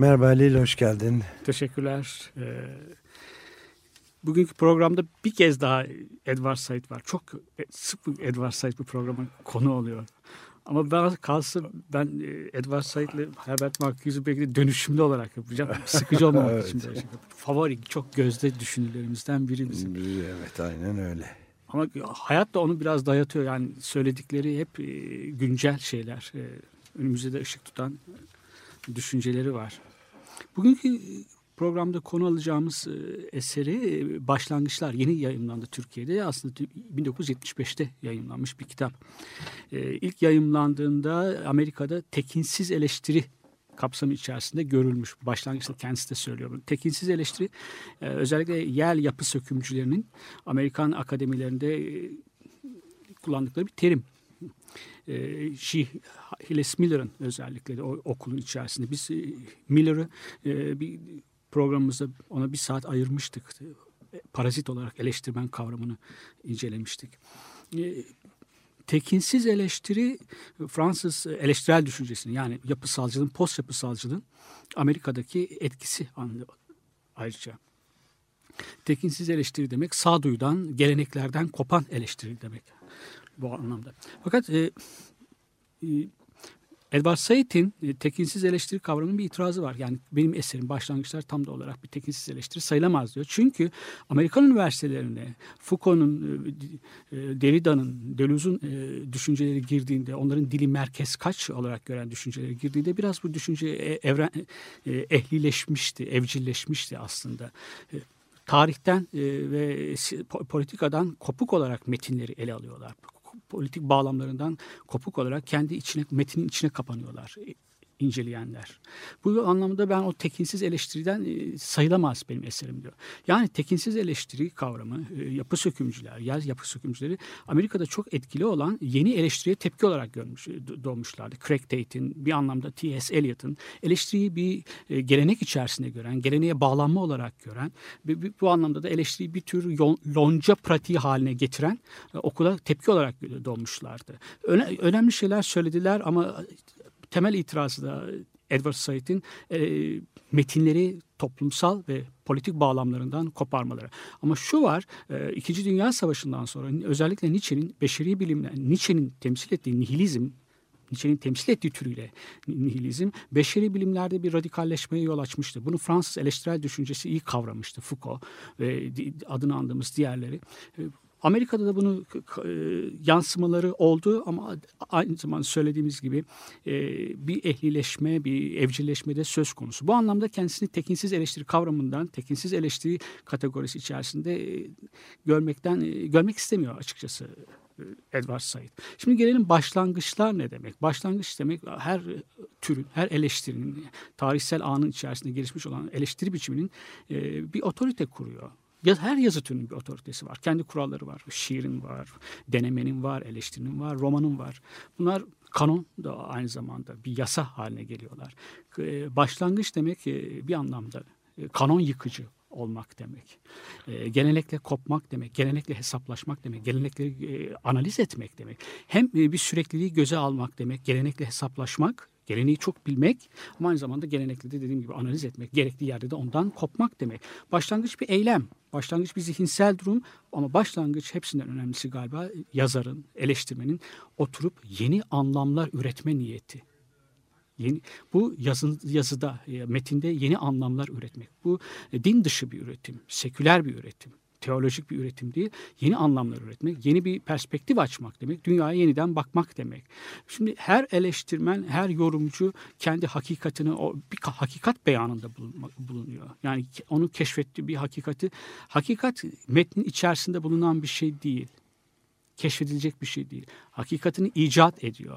Merhaba Halil, hoş geldin. Teşekkürler. Ee, bugünkü programda bir kez daha Edward Said var. Çok e, sık Edward Said bu programa konu oluyor. Ama ben kalsın ben e, Edward Said'le Herbert Marcuse'u belki de dönüşümlü olarak yapacağım. Sıkıcı olmamak Evet. için böyle şey. Favori çok gözde düşünürlerimizden biri bizim. Evet, aynen öyle. Ama hayat da onu biraz dayatıyor. Yani söyledikleri hep e, güncel şeyler. Önümüzde de ışık tutan düşünceleri var. Bugünkü programda konu alacağımız e, eseri e, Başlangıçlar yeni yayınlandı Türkiye'de. Aslında 1975'te yayınlanmış bir kitap. E, İlk yayınlandığında Amerika'da tekinsiz eleştiri kapsamı içerisinde görülmüş. Başlangıçta kendisi de söylüyor. bunu. Tekinsiz eleştiri e, özellikle yer yapı sökümcülerinin Amerikan akademilerinde e, kullandıkları bir terim. E, She, Hillis Miller'ın özellikle o okulun içerisinde. Biz e, Miller'ı bir programımızda ona bir saat ayırmıştık. Parazit olarak eleştirmen kavramını incelemiştik. Tekinsiz eleştiri Fransız eleştirel düşüncesinin yani yapısalcılığın, post yapısalcılığın Amerika'daki etkisi ayrıca. Tekinsiz eleştiri demek sağduyudan, geleneklerden kopan eleştiri demek bu anlamda. Fakat e, e, Edward Said'in e, tekinsiz eleştiri kavramının bir itirazı var. Yani benim eserim başlangıçlar tam da olarak bir tekinsiz eleştiri sayılamaz diyor. Çünkü Amerikan üniversitelerine Foucault'un, e, e, Derrida'nın, Deleuze'un e, düşünceleri girdiğinde, onların dili merkez kaç olarak gören düşünceleri girdiğinde biraz bu düşünce e, evren, e, ehlileşmişti, evcilleşmişti aslında. E, tarihten e, ve politikadan kopuk olarak metinleri ele alıyorlar. Politik bağlamlarından kopuk olarak kendi içine metinin içine kapanıyorlar inceleyenler. Bu anlamda ben o tekinsiz eleştiriden e, sayılamaz benim eserim diyor. Yani tekinsiz eleştiri kavramı e, yapı sökümcüler, yer yapı sökümcüleri Amerika'da çok etkili olan yeni eleştiriye tepki olarak görmüş, e, doğmuşlardı. Craig Tate'in bir anlamda T.S. Eliot'ın eleştiriyi bir gelenek içerisinde gören, geleneğe bağlanma olarak gören ve bu- anlamda da eleştiriyi bir tür lonca pratiği haline getiren okula tepki olarak doğmuşlardı. Öne- önemli şeyler söylediler ama temel itirazı da Edward Said'in e, metinleri toplumsal ve politik bağlamlarından koparmaları. Ama şu var, e, İkinci Dünya Savaşı'ndan sonra özellikle Nietzsche'nin beşeri bilimler, Nietzsche'nin temsil ettiği nihilizm, Nietzsche'nin temsil ettiği türüyle nihilizm, beşeri bilimlerde bir radikalleşmeye yol açmıştı. Bunu Fransız eleştirel düşüncesi iyi kavramıştı. Foucault ve adını andığımız diğerleri. Amerika'da da bunu k- k- e, yansımaları oldu ama aynı zamanda söylediğimiz gibi e, bir ehlileşme, bir evcilleşme de söz konusu. Bu anlamda kendisini tekinsiz eleştiri kavramından, tekinsiz eleştiri kategorisi içerisinde e, görmekten görmek istemiyor açıkçası Edward Said. Şimdi gelelim başlangıçlar ne demek? Başlangıç demek her türün, her eleştirinin, tarihsel anın içerisinde gelişmiş olan eleştiri biçiminin bir otorite kuruyor. Her yazı türünün bir otoritesi var. Kendi kuralları var. Şiirin var, denemenin var, eleştirinin var, romanın var. Bunlar kanon da aynı zamanda bir yasa haline geliyorlar. E, Başlangıç demek e, bir anlamda e, kanon yıkıcı olmak demek. E, gelenekle kopmak demek, gelenekle hesaplaşmak demek, gelenekle e, analiz etmek demek. Hem bir sürekliliği göze almak demek, gelenekle hesaplaşmak, geleneği çok bilmek ama aynı zamanda gelenekle de dediğim gibi analiz etmek, gerekli yerde de ondan kopmak demek. Başlangıç bir eylem, başlangıç bir zihinsel durum ama başlangıç hepsinden önemlisi galiba yazarın, eleştirmenin oturup yeni anlamlar üretme niyeti. Yeni, bu yazın, yazıda, e, metinde yeni anlamlar üretmek. Bu e, din dışı bir üretim, seküler bir üretim. Teolojik bir üretim değil, yeni anlamlar üretmek, yeni bir perspektif açmak demek, dünyaya yeniden bakmak demek. Şimdi her eleştirmen, her yorumcu kendi hakikatini, o bir ka- hakikat beyanında bulunuyor. Yani onu keşfettiği bir hakikati, hakikat metnin içerisinde bulunan bir şey değil keşfedilecek bir şey değil. Hakikatini icat ediyor.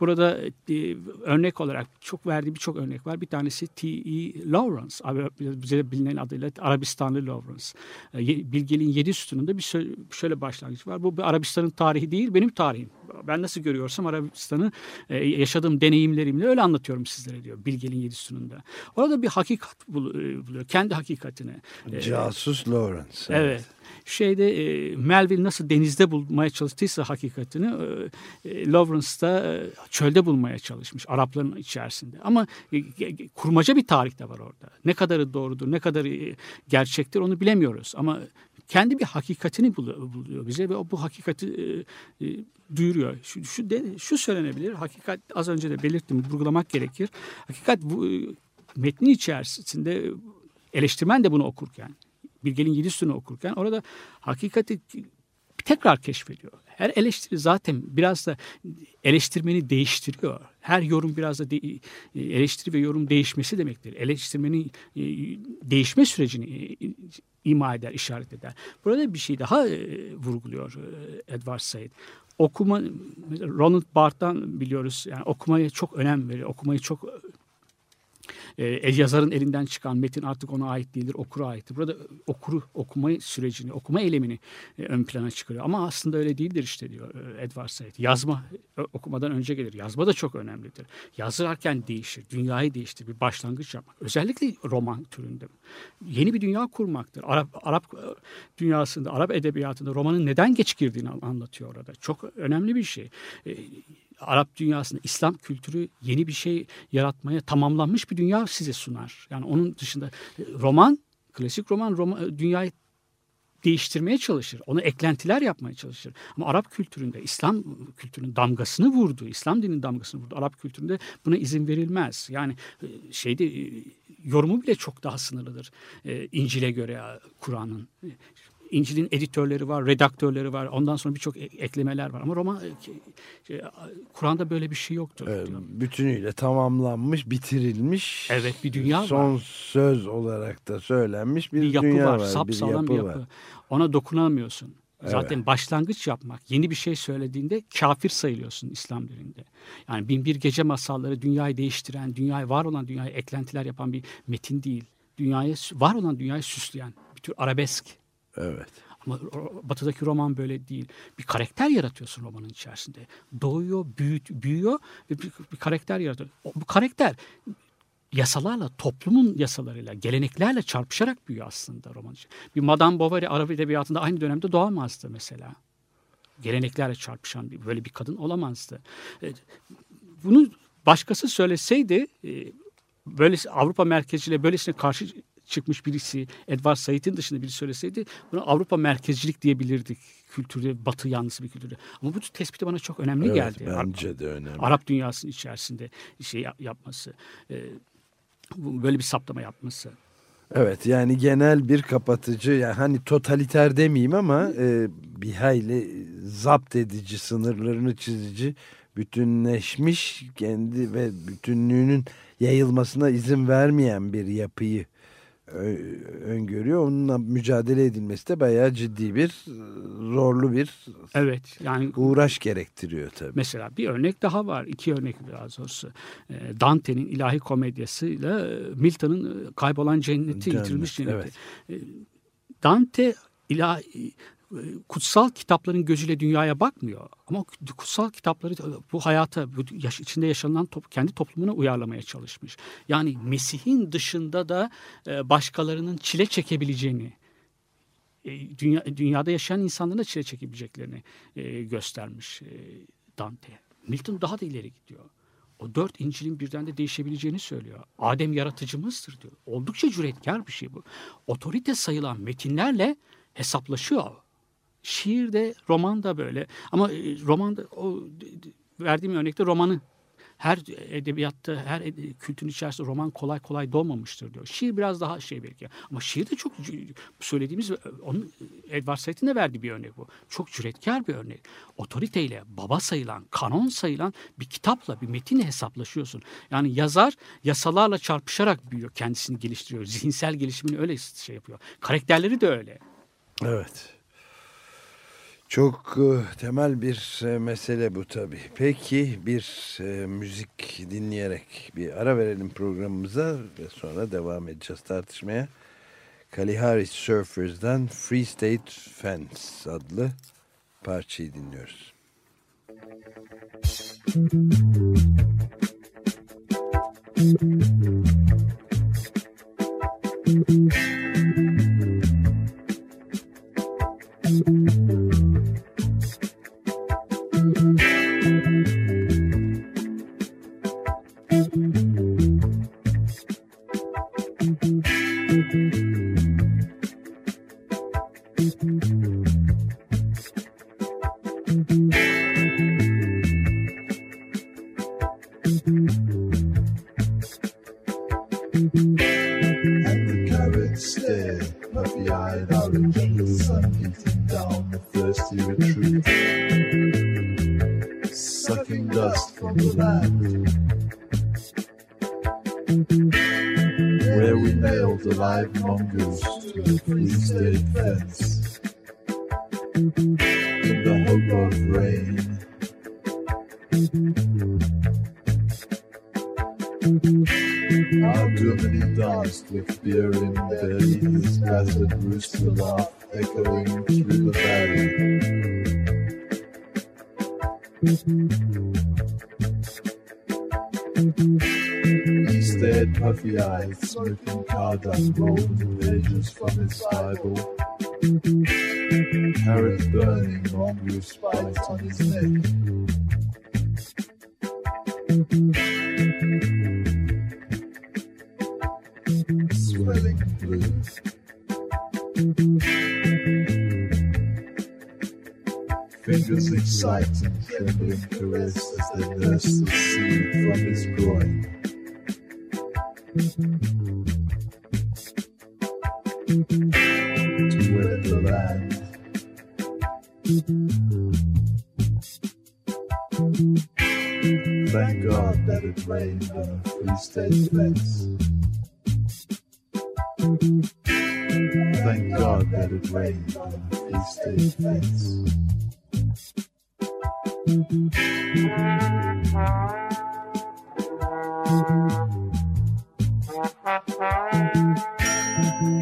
Burada e, örnek olarak çok verdiği birçok örnek var. Bir tanesi T.E. Lawrence, bize bilinen adıyla Arabistanlı Lawrence. E, Bilgeliğin yedi sütununda bir şöyle başlangıç var. Bu bir Arabistan'ın tarihi değil, benim tarihim. Ben nasıl görüyorsam Arabistan'ı e, yaşadığım deneyimlerimle öyle anlatıyorum sizlere diyor Bilgeliğin yedi sütununda. Orada bir hakikat e, buluyor, kendi hakikatini. Casus Lawrence. Evet. evet şeyde e, Melville nasıl denizde bulmaya çalıştıysa hakikatini e, e, Lawrence da e, çölde bulmaya çalışmış Arapların içerisinde. Ama e, kurmaca bir tarih de var orada. Ne kadarı doğrudur, ne kadarı gerçektir onu bilemiyoruz. Ama kendi bir hakikatini buluyor bize ve o bu hakikati duyuruyor. Şu, şu, de, şu söylenebilir. Hakikat az önce de belirttim. Vurgulamak gerekir. Hakikat bu e, metnin içerisinde eleştirmen de bunu okurken Bilge'nin Yedisün'ü okurken orada hakikati tekrar keşfediyor. Her eleştiri zaten biraz da eleştirmeni değiştiriyor. Her yorum biraz da de, eleştiri ve yorum değişmesi demektir. Eleştirmenin e, değişme sürecini e, ima eder, işaret eder. Burada bir şey daha e, vurguluyor Edward Said. Okuma, Ronald Barthes'tan biliyoruz. Yani okumaya çok önem veriyor. Okumayı çok e, yazarın elinden çıkan metin artık ona ait değildir, okura aittir. Burada okuru okuma sürecini, okuma eylemini e, ön plana çıkarıyor. Ama aslında öyle değildir işte diyor e, Edward Said. Yazma e, okumadan önce gelir. Yazma da çok önemlidir. Yazarken değişir, dünyayı değiştir, bir başlangıç yapmak. Özellikle roman türünde. Yeni bir dünya kurmaktır. Arap, Arap e, dünyasında, Arap edebiyatında romanın neden geç girdiğini anlatıyor orada. Çok önemli bir şey. E, Arap dünyasında İslam kültürü yeni bir şey yaratmaya tamamlanmış bir dünya size sunar. Yani onun dışında e, roman, klasik roman, roman e, dünyayı değiştirmeye çalışır. Ona eklentiler yapmaya çalışır. Ama Arap kültüründe İslam kültürünün damgasını vurdu. İslam dininin damgasını vurdu. Arap kültüründe buna izin verilmez. Yani e, şeyde yorumu bile çok daha sınırlıdır. İncil'e göre Kur'an'ın. İncil'in editörleri var, redaktörleri var. Ondan sonra birçok eklemeler var. Ama roman şey, Kur'an'da böyle bir şey yoktur. Evet, bütünüyle tamamlanmış, bitirilmiş. Evet bir dünya son var. Son söz olarak da söylenmiş bir, bir yapı dünya var. var. Sap bir yapı bir yapı. var. Ona dokunamıyorsun. Zaten evet. başlangıç yapmak, yeni bir şey söylediğinde kafir sayılıyorsun İslam dininde. Yani bin bir gece masalları dünyayı değiştiren, dünyayı var olan dünyaya eklentiler yapan bir metin değil. Dünyayı var olan dünyayı süsleyen bir tür arabesk Evet. Ama batıdaki roman böyle değil. Bir karakter yaratıyorsun romanın içerisinde. Doğuyor, büyüt, büyüyor ve bir, bir karakter yaratıyor. Bu karakter yasalarla, toplumun yasalarıyla, geleneklerle çarpışarak büyüyor aslında roman için. Bir Madame Bovary Arap edebiyatında aynı dönemde doğamazdı mesela. Geleneklerle çarpışan bir, böyle bir kadın olamazdı. E, bunu başkası söyleseydi e, böyle Avrupa merkeziyle böylesine karşı çıkmış birisi Edward Said'in dışında biri söyleseydi bunu Avrupa merkezcilik diyebilirdik kültürde batı yanlısı bir kültürde. Ama bu tespiti bana çok önemli evet, geldi. Bence de önemli. Arap dünyasının içerisinde şey yapması. E, böyle bir saptama yapması. Evet yani genel bir kapatıcı yani hani totaliter demeyeyim ama e, bir hayli zapt edici sınırlarını çizici bütünleşmiş kendi ve bütünlüğünün yayılmasına izin vermeyen bir yapıyı öngörüyor. Onunla mücadele edilmesi de bayağı ciddi bir zorlu bir evet yani uğraş gerektiriyor tabii. Mesela bir örnek daha var. iki örnek daha doğrusu. Dante'nin ilahi komedyasıyla Milton'ın kaybolan cenneti, Cennet, yitilmiş cenneti. Evet. Dante ilahi kutsal kitapların gözüyle dünyaya bakmıyor. Ama kutsal kitapları bu hayata, bu yaş, içinde yaşanılan top, kendi toplumuna uyarlamaya çalışmış. Yani Mesih'in dışında da e, başkalarının çile çekebileceğini, e, dünya, dünyada yaşayan insanların da çile çekebileceklerini e, göstermiş Dante. Milton daha da ileri gidiyor. O dört İncil'in birden de değişebileceğini söylüyor. Adem yaratıcımızdır diyor. Oldukça cüretkar bir şey bu. Otorite sayılan metinlerle hesaplaşıyor şiir de roman da böyle. Ama e, roman da o verdiğim örnekte romanı her edebiyatta, her kültürün içerisinde roman kolay kolay doğmamıştır diyor. Şiir biraz daha şey belki. Ama şiir de çok söylediğimiz, onun Edward Said'in de verdiği bir örnek bu. Çok cüretkar bir örnek. Otoriteyle baba sayılan, kanon sayılan bir kitapla, bir metinle hesaplaşıyorsun. Yani yazar yasalarla çarpışarak büyüyor, kendisini geliştiriyor. Zihinsel gelişimini öyle şey yapıyor. Karakterleri de öyle. Evet. Çok e, temel bir e, mesele bu tabii. Peki bir e, müzik dinleyerek bir ara verelim programımıza ve sonra devam edeceğiz tartışmaya. Kalihari Surfers'dan Free State Fence adlı parçayı dinliyoruz. And the carrots stare, puffy-eyed orange, the sun beating down the thirsty retreat, sucking dust from the land.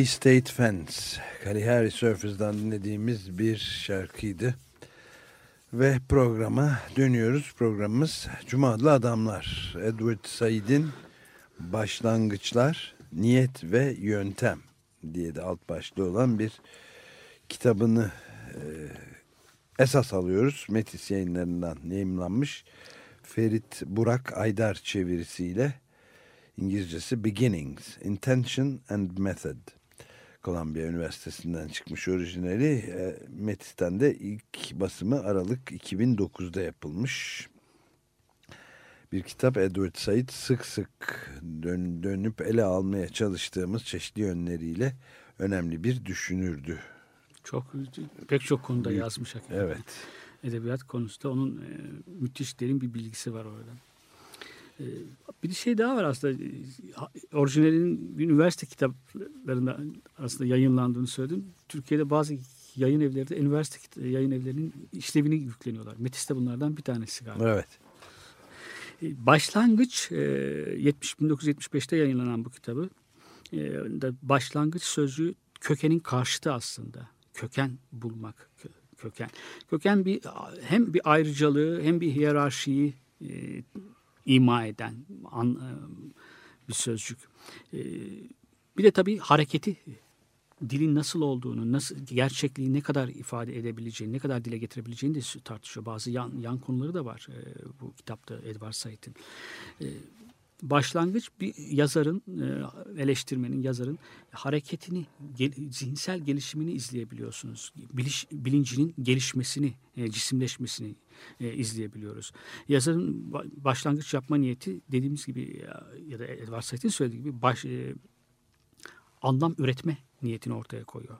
Free State Fence, Kalihari Surfers'dan dinlediğimiz bir şarkıydı. Ve programa dönüyoruz. Programımız Cuma Adamlar. Edward Said'in Başlangıçlar, Niyet ve Yöntem diye de alt başlığı olan bir kitabını e, esas alıyoruz. Metis yayınlarından yayımlanmış. Ferit Burak Aydar çevirisiyle İngilizcesi Beginnings, Intention and Method. Columbia Üniversitesi'nden çıkmış orijinali. E, Metis'ten de ilk basımı Aralık 2009'da yapılmış. Bir kitap Edward Said sık sık dön, dönüp ele almaya çalıştığımız çeşitli yönleriyle önemli bir düşünürdü. Çok pek çok konuda yazmış hakikaten. Evet. Edebiyat konusunda onun e, müthiş derin bir bilgisi var orada. E, bir şey daha var aslında. E, Orijinalinin üniversite kitaplarında aslında yayınlandığını söyledim. Türkiye'de bazı yayın evleri de üniversite kit- yayın evlerinin işlevini yükleniyorlar. Metis de bunlardan bir tanesi galiba. Evet. E, Başlangıç e, 70 1975'te yayınlanan bu kitabı. E, başlangıç sözcüğü kökenin karşıtı aslında. Köken bulmak, kö- köken. Köken bir hem bir ayrıcalığı hem bir hiyerarşiyi e, ima eden an, e, bir sözcük. E, bir de tabii hareketi dilin nasıl olduğunu, nasıl gerçekliği ne kadar ifade edebileceğini, ne kadar dile getirebileceğini de tartışıyor. Bazı yan, yan konuları da var e, bu kitapta Edward Said'in. E, başlangıç bir yazarın, e, eleştirmenin, yazarın hareketini, gel, zihinsel gelişimini izleyebiliyorsunuz. Biliş, bilincinin gelişmesini, e, cisimleşmesini e, izleyebiliyoruz. Yazarın ba- başlangıç yapma niyeti dediğimiz gibi ya, ya da Edward Said'in söylediği gibi baş, e, anlam üretme niyetini ortaya koyuyor.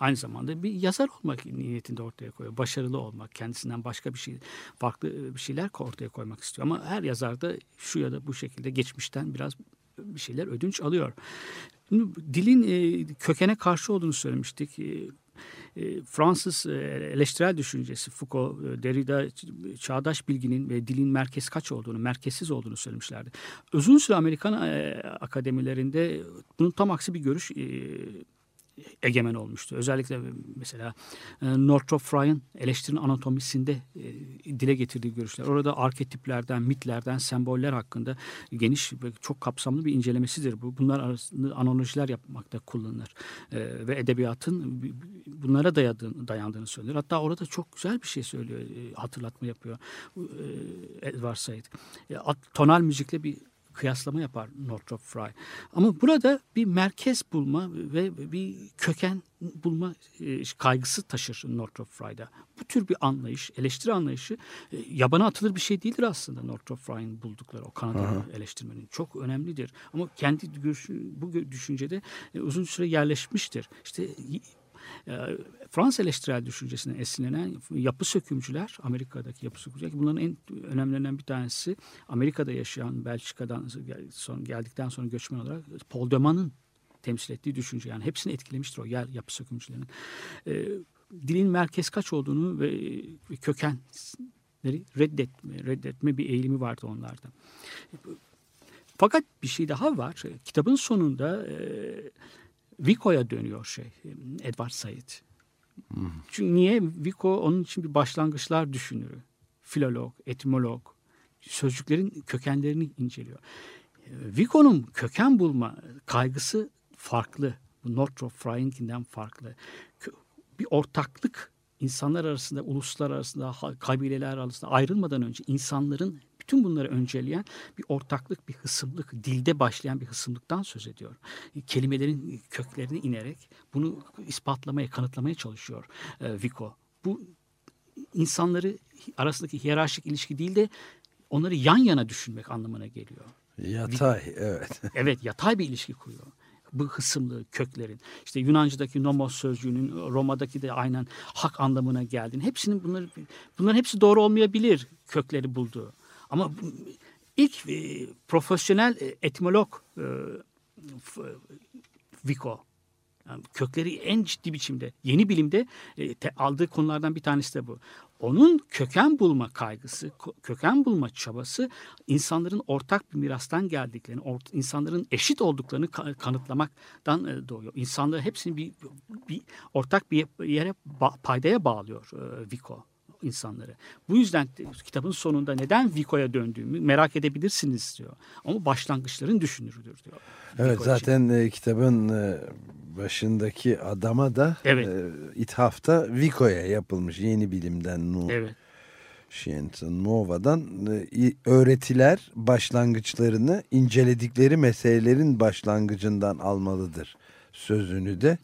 Aynı zamanda bir yazar olmak niyetinde ortaya koyuyor. Başarılı olmak, kendisinden başka bir şey, farklı bir şeyler ortaya koymak istiyor. Ama her yazar da şu ya da bu şekilde geçmişten biraz bir şeyler ödünç alıyor. Dilin e, kökene karşı olduğunu söylemiştik. E, Fransız e, eleştirel düşüncesi Foucault, e, Derrida çağdaş bilginin ve dilin merkez kaç olduğunu, merkezsiz olduğunu söylemişlerdi. Uzun süre Amerikan akademilerinde bunun tam aksi bir görüş egemen olmuştu. Özellikle mesela Northrop Frye'ın eleştirinin anatomisinde dile getirdiği görüşler. Orada arketiplerden, mitlerden, semboller hakkında geniş ve çok kapsamlı bir incelemesidir bu. Bunlar arasında analojiler yapmakta kullanılır. Ve edebiyatın bunlara dayadığını, dayandığını söyler. Hatta orada çok güzel bir şey söylüyor, hatırlatma yapıyor Edward Said. Tonal müzikle bir kıyaslama yapar Northrop Frye. Ama burada bir merkez bulma ve bir köken bulma e, kaygısı taşır Northrop Frye'da. Bu tür bir anlayış, eleştiri anlayışı e, yabana atılır bir şey değildir aslında Northrop Frye'ın buldukları o Kanadalı eleştirmenin. Çok önemlidir. Ama kendi görüşü, bu düşüncede e, uzun süre yerleşmiştir. İşte Fransız eleştirel düşüncesinden esinlenen yapı sökümcüler, Amerika'daki yapı sökümcüler, bunların en önemlilerinden bir tanesi Amerika'da yaşayan, Belçika'dan sonra geldikten sonra göçmen olarak Paul Deman'ın temsil ettiği düşünce. Yani hepsini etkilemiştir o yer yapı sökümcülerinin. E, dilin merkez kaç olduğunu ve, ve kökenleri reddetme, reddetme bir eğilimi vardı onlarda. Fakat bir şey daha var. Kitabın sonunda e, Vico'ya dönüyor şey Edward Said. Çünkü niye? Vico onun için bir başlangıçlar düşünürü. Filolog, etimolog, sözcüklerin kökenlerini inceliyor. Vico'nun köken bulma kaygısı farklı. Northrop Frye'inkinden farklı. Bir ortaklık insanlar arasında, uluslar arasında, kabileler arasında ayrılmadan önce insanların bütün bunları önceleyen bir ortaklık, bir hısımlık, dilde başlayan bir hısımlıktan söz ediyor. Kelimelerin köklerine inerek bunu ispatlamaya, kanıtlamaya çalışıyor e, Vico. Bu insanları arasındaki hiyerarşik ilişki değil de onları yan yana düşünmek anlamına geliyor. Yatay, evet. Evet, yatay bir ilişki kuruyor bu hısımlı köklerin. İşte Yunanca'daki nomos sözcüğünün Roma'daki de aynen hak anlamına geldiğini. Hepsinin bunları bunların hepsi doğru olmayabilir kökleri bulduğu. Ama ilk e, profesyonel e, etimolog e, Vico yani kökleri en ciddi biçimde yeni bilimde e, te, aldığı konulardan bir tanesi de bu. Onun köken bulma kaygısı, köken bulma çabası insanların ortak bir mirastan geldiklerini, or, insanların eşit olduklarını ka, kanıtlamaktan e, doğuyor. İnsanları hepsini bir, bir ortak bir yere ba, paydaya bağlıyor e, Vico insanları. Bu yüzden kitabın sonunda neden Vico'ya döndüğümü merak edebilirsiniz diyor. Ama başlangıçların düşünürüdür diyor. Evet Vico zaten e, kitabın e, başındaki adama da evet. e, ithafta Vico'ya yapılmış yeni bilimden Nu. Evet. Scienza Nova'dan öğretiler başlangıçlarını inceledikleri meselelerin başlangıcından almalıdır sözünü de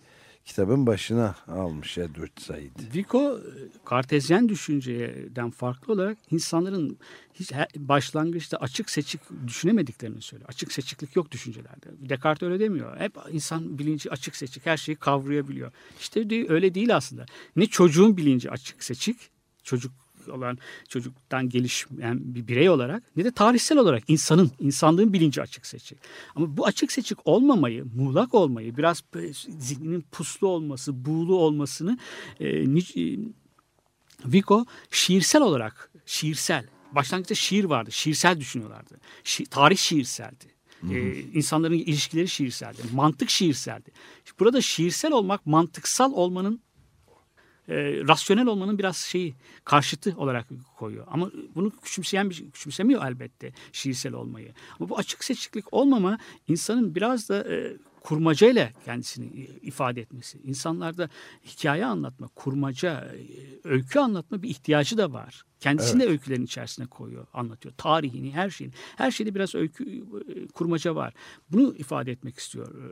kitabın başına almış Edward Said. Vico kartezyen düşünceden farklı olarak insanların hiç başlangıçta açık seçik düşünemediklerini söylüyor. Açık seçiklik yok düşüncelerde. Descartes öyle demiyor. Hep insan bilinci açık seçik her şeyi kavrayabiliyor. İşte öyle değil aslında. Ne çocuğun bilinci açık seçik, çocuk olan çocuktan gelişmeyen bir birey olarak ne de tarihsel olarak insanın, insanlığın bilinci açık seçik. Ama bu açık seçik olmamayı, muğlak olmayı, biraz zihninin puslu olması, buğulu olmasını e, e, Vico şiirsel olarak, şiirsel, başlangıçta şiir vardı, şiirsel düşünüyorlardı. Şi, tarih şiirseldi. Ee, insanların ilişkileri şiirseldi. Mantık şiirseldi. Burada şiirsel olmak mantıksal olmanın e, rasyonel olmanın biraz şeyi karşıtı olarak koyuyor. Ama bunu küçümseyen bir küçümsemiyor elbette şiirsel olmayı. Ama bu açık seçiklik olmama insanın biraz da e, kurmacayla kendisini ifade etmesi. İnsanlarda hikaye anlatma, kurmaca, e, öykü anlatma bir ihtiyacı da var. Kendisini de öykülerin içerisine koyuyor, anlatıyor. Tarihini, her şeyini. Her şeyde biraz öykü, e, kurmaca var. Bunu ifade etmek istiyor e,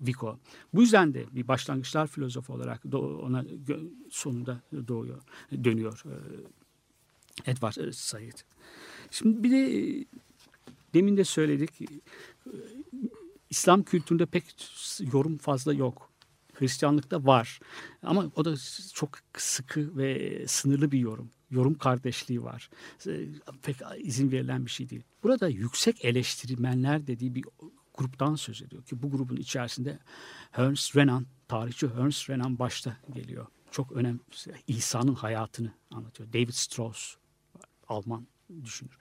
Vico. Bu yüzden de bir başlangıçlar filozofu olarak ona sonunda doğuyor, dönüyor e, Edward e, Said. Şimdi bir de e, demin de söyledik İslam kültüründe pek yorum fazla yok. Hristiyanlıkta var. Ama o da çok sıkı ve sınırlı bir yorum. Yorum kardeşliği var. Pek izin verilen bir şey değil. Burada yüksek eleştirmenler dediği bir gruptan söz ediyor ki bu grubun içerisinde Ernst Renan, tarihçi Ernst Renan başta geliyor. Çok önemli. İsa'nın hayatını anlatıyor. David Strauss, Alman düşünür.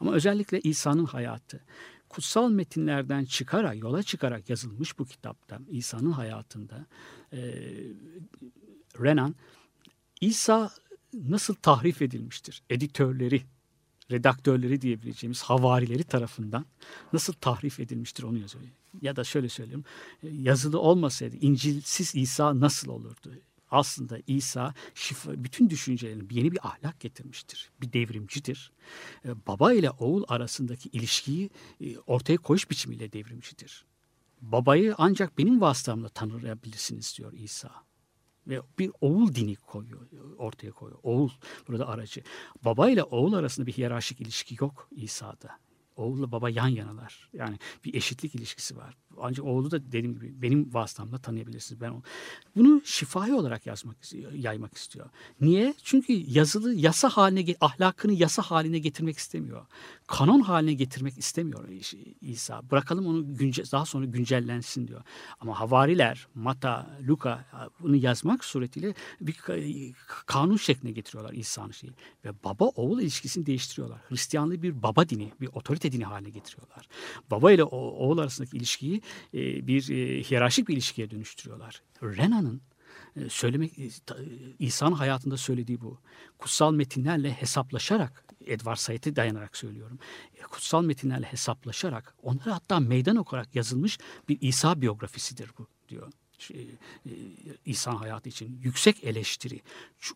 Ama özellikle İsa'nın hayatı. Kutsal metinlerden çıkarak, yola çıkarak yazılmış bu kitapta, İsa'nın hayatında e, Renan, İsa nasıl tahrif edilmiştir? Editörleri, redaktörleri diyebileceğimiz havarileri tarafından nasıl tahrif edilmiştir onu yazıyor. Ya da şöyle söyleyeyim, yazılı olmasaydı İncilsiz İsa nasıl olurdu? Aslında İsa şifa, bütün düşüncelerini yeni bir ahlak getirmiştir. Bir devrimcidir. E, Baba ile oğul arasındaki ilişkiyi e, ortaya koyuş biçimiyle devrimcidir. Babayı ancak benim vasıtamla tanıyabilirsiniz diyor İsa ve bir oğul dini koyuyor, ortaya koyuyor. Oğul burada aracı. Baba ile oğul arasında bir hiyerarşik ilişki yok İsa'da. Oğulla baba yan yanalar. Yani bir eşitlik ilişkisi var. Ancak oğlu da dediğim gibi benim vasıtamla tanıyabilirsiniz. Ben onu. Bunu şifahi olarak yazmak yaymak istiyor. Niye? Çünkü yazılı yasa haline ahlakını yasa haline getirmek istemiyor. Kanon haline getirmek istemiyor İsa. Bırakalım onu günce, daha sonra güncellensin diyor. Ama havariler Mata, Luka bunu yazmak suretiyle bir kanun şekline getiriyorlar İsa'nın şeyi. Ve baba oğul ilişkisini değiştiriyorlar. Hristiyanlığı bir baba dini, bir otorite dini haline getiriyorlar. Baba ile oğul arasındaki ilişkiyi e, bir e, hiyerarşik bir ilişkiye dönüştürüyorlar. Renan'ın e, söylemek İsa'nın hayatında söylediği bu. Kutsal metinlerle hesaplaşarak Edward Said'e dayanarak söylüyorum. Kutsal metinlerle hesaplaşarak onları hatta meydan okuyarak yazılmış bir İsa biyografisidir bu diyor. İsa hayatı için yüksek eleştiri,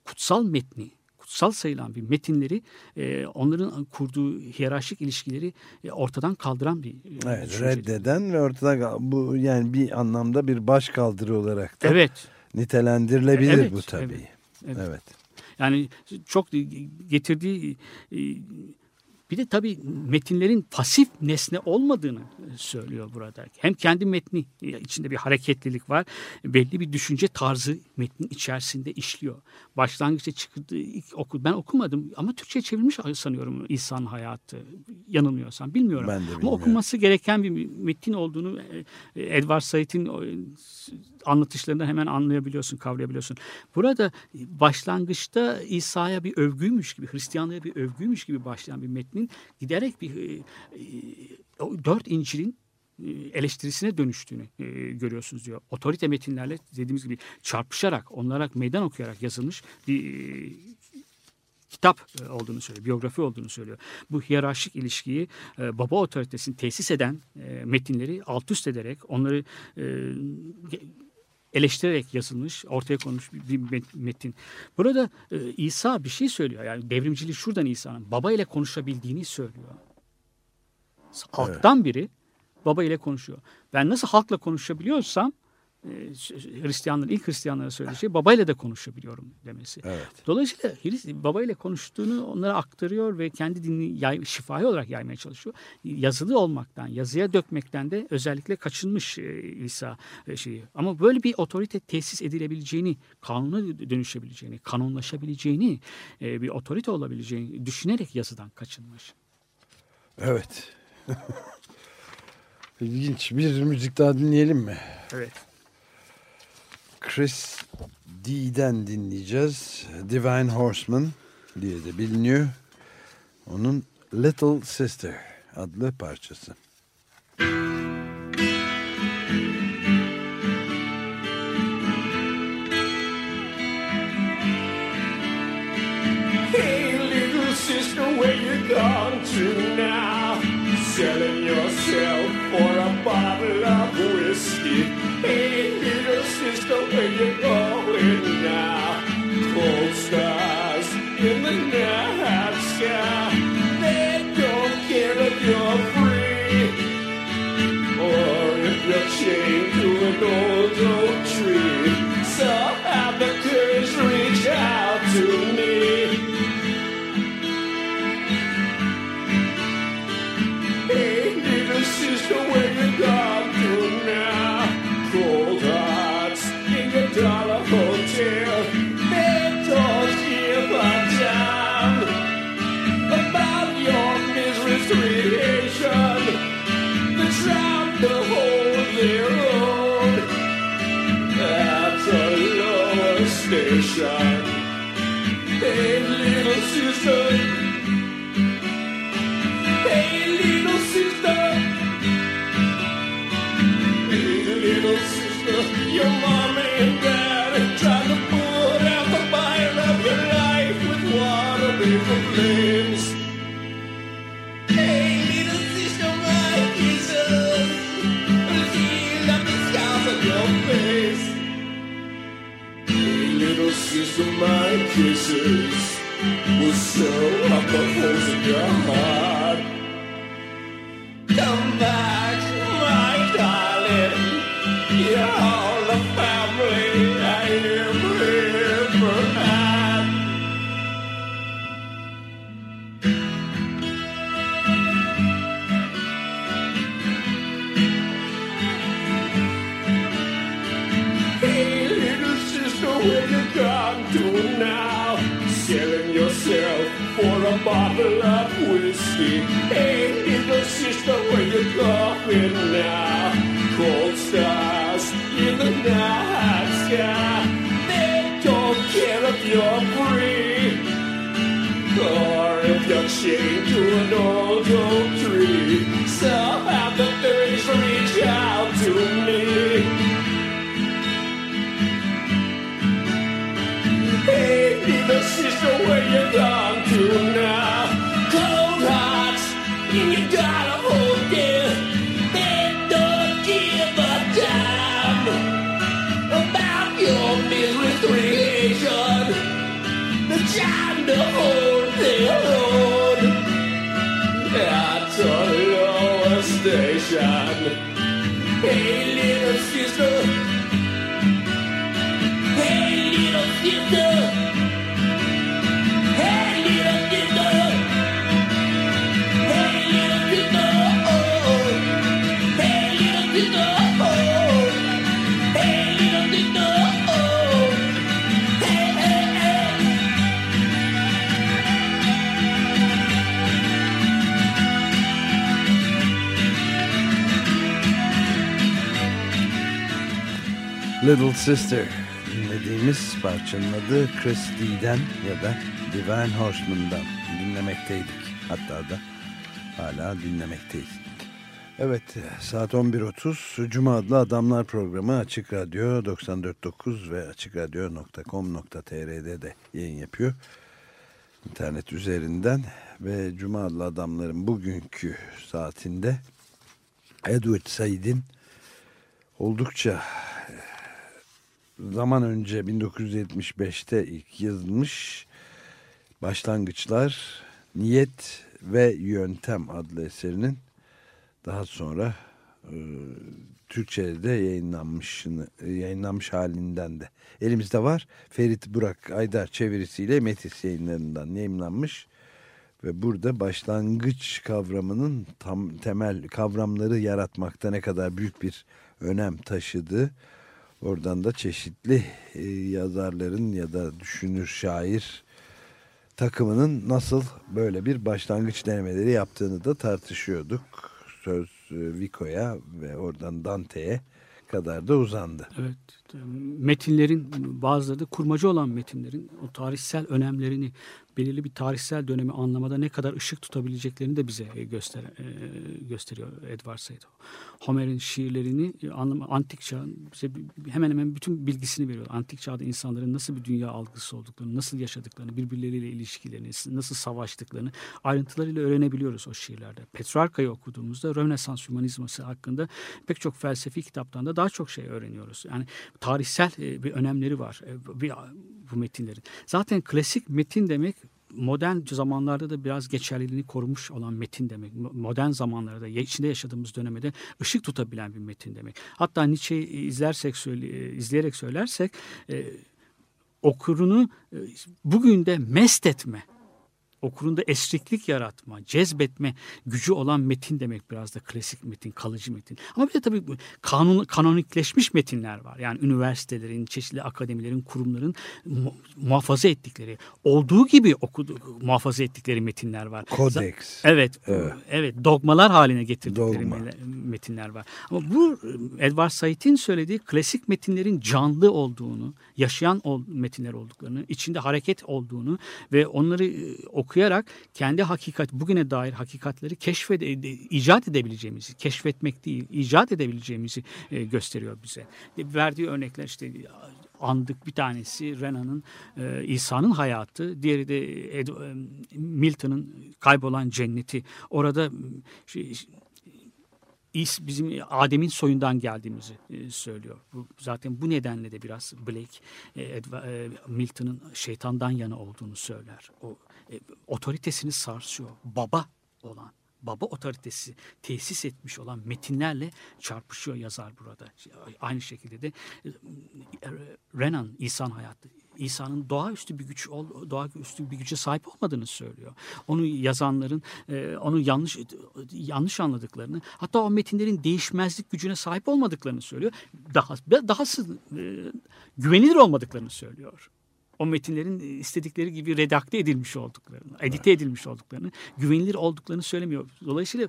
kutsal metni kutsal sayılan bir metinleri e, onların kurduğu hiyerarşik ilişkileri e, ortadan kaldıran bir e, evet, reddeden ve ortada bu yani bir anlamda bir baş kaldırı olarak da evet. nitelendirilebilir evet, bu tabii. Evet, evet. evet. Yani çok getirdiği bir de tabii metinlerin pasif nesne olmadığını söylüyor burada. Hem kendi metni içinde bir hareketlilik var. Belli bir düşünce tarzı metnin içerisinde işliyor. Başlangıçta çıktığı ilk oku ben okumadım ama Türkçe çevrilmiş sanıyorum İsa'nın hayatı. Yanılmıyorsam bilmiyorum. Ben de ama bilmiyorum. okunması gereken bir metin olduğunu Edward Said'in anlatışlarından hemen anlayabiliyorsun, kavrayabiliyorsun. Burada başlangıçta İsa'ya bir övgüymüş gibi, Hristiyanlığa bir övgüymüş gibi başlayan bir metnin giderek bir e, e, dört İncil'in e, eleştirisine dönüştüğünü e, görüyorsunuz diyor. Otorite metinlerle dediğimiz gibi çarpışarak, onlara meydan okuyarak yazılmış bir e, kitap olduğunu söylüyor, biyografi olduğunu söylüyor. Bu hiyerarşik ilişkiyi e, baba otoritesini tesis eden e, metinleri alt üst ederek onları e, eleştirerek yazılmış, ortaya konmuş bir metin. Burada e, İsa bir şey söylüyor. Yani devrimciliği şuradan İsa'nın baba ile konuşabildiğini söylüyor. Halktan evet. biri baba ile konuşuyor. Ben nasıl halkla konuşabiliyorsam Hristiyanların ilk Hristiyanlara söylediği şey babayla da konuşabiliyorum demesi. Evet. Dolayısıyla babayla konuştuğunu onlara aktarıyor ve kendi dinini yay, şifai olarak yaymaya çalışıyor. Yazılı olmaktan, yazıya dökmekten de özellikle kaçınmış e, İsa e, şeyi. Ama böyle bir otorite tesis edilebileceğini, kanuna dönüşebileceğini, kanonlaşabileceğini, e, bir otorite olabileceğini düşünerek yazıdan kaçınmış. Evet. İlginç. Bir müzik daha dinleyelim mi? Evet. Chris D'den dinleyeceğiz. Divine Horseman diye de biliniyor. Onun Little Sister adlı parçası. sister, where you're going now? Cold stars in the night sky. They don't care if you're free or if you're chained to an old kisses will sew up the holes in your heart. You're free or if you're chained to an old oak tree. So have the courage reach out to me. Hey, little sister, where you gone to now? Hey, little sister. Hey, little sister. Little Sister dinlediğimiz parçanın adı Chris Lee'den ya da Divine Horseman'dan dinlemekteydik. Hatta da hala dinlemekteyiz. Evet saat 11.30 Cuma adlı Adamlar programı Açık Radyo 94.9 ve açıkradyo.com.tr'de de yayın yapıyor. İnternet üzerinden ve Cuma adlı Adamların bugünkü saatinde Edward Said'in oldukça zaman önce 1975'te ilk yazılmış Başlangıçlar Niyet ve Yöntem adlı eserinin daha sonra e, Türkçe'de yayınlanmış, yayınlanmış halinden de elimizde var. Ferit Burak Aydar çevirisiyle Metis yayınlarından yayınlanmış ve burada başlangıç kavramının tam temel kavramları yaratmakta ne kadar büyük bir önem taşıdığı Oradan da çeşitli e, yazarların ya da düşünür şair takımının nasıl böyle bir başlangıç denemeleri yaptığını da tartışıyorduk. Söz e, Vico'ya ve oradan Dante'ye kadar da uzandı. Evet. Metinlerin bazıları da kurmacı olan metinlerin o tarihsel önemlerini belirli bir tarihsel dönemi anlamada ne kadar ışık tutabileceklerini de bize e, göster, e, gösteriyor Edward Said. Homer'in şiirlerini e, antik çağın bize hemen hemen bütün bilgisini veriyor. Antik çağda insanların nasıl bir dünya algısı olduklarını, nasıl yaşadıklarını, birbirleriyle ilişkilerini, nasıl savaştıklarını ayrıntılarıyla öğrenebiliyoruz o şiirlerde. Petrarca'yı okuduğumuzda Rönesans hümanizması hakkında pek çok felsefi kitaptan da daha çok şey öğreniyoruz. Yani tarihsel e, bir önemleri var e, bu metinlerin. Zaten klasik metin demek modern zamanlarda da biraz geçerliliğini korumuş olan metin demek. Mo- Modern zamanlarda içinde yaşadığımız dönemde de ışık tutabilen bir metin demek. Hatta Nietzsche'yi izlersek söyle, izleyerek söylersek e, okurunu e, bugün de mest etme okurunda esriklik yaratma, cezbetme gücü olan metin demek biraz da klasik metin, kalıcı metin. Ama bir de tabii kanun, kanonikleşmiş metinler var. Yani üniversitelerin, çeşitli akademilerin, kurumların mu- muhafaza ettikleri, olduğu gibi okudu, muhafaza ettikleri metinler var. Kodeks. Evet, evet. dogmalar haline getirdikleri Dogma. metinler var. Ama bu Edward Said'in söylediği klasik metinlerin canlı olduğunu, yaşayan metinler olduklarını, içinde hareket olduğunu ve onları e, okuyarak kendi hakikat, bugüne dair hakikatleri keşfede, e, icat edebileceğimizi, keşfetmek değil, icat edebileceğimizi e, gösteriyor bize. E, Verdiği örnekler işte andık bir tanesi Renan'ın e, İsa'nın hayatı, diğeri de Ed- Milton'ın kaybolan cenneti. Orada şey, İs bizim Adem'in soyundan geldiğimizi söylüyor. Bu, zaten bu nedenle de biraz Blake e, Milton'ın şeytandan yana olduğunu söyler. O e, otoritesini sarsıyor. Baba olan baba otoritesi tesis etmiş olan metinlerle çarpışıyor yazar burada. Aynı şekilde de e, Renan İsa'nın hayatı İsa'nın doğaüstü bir güç ol- doğaüstü bir güce sahip olmadığını söylüyor. Onu yazanların e, onu yanlış yanlış anladıklarını, hatta o metinlerin değişmezlik gücüne sahip olmadıklarını söylüyor. Daha dahası güvenilir olmadıklarını söylüyor. O metinlerin istedikleri gibi redakte edilmiş olduklarını, edite edilmiş olduklarını, güvenilir olduklarını söylemiyor. Dolayısıyla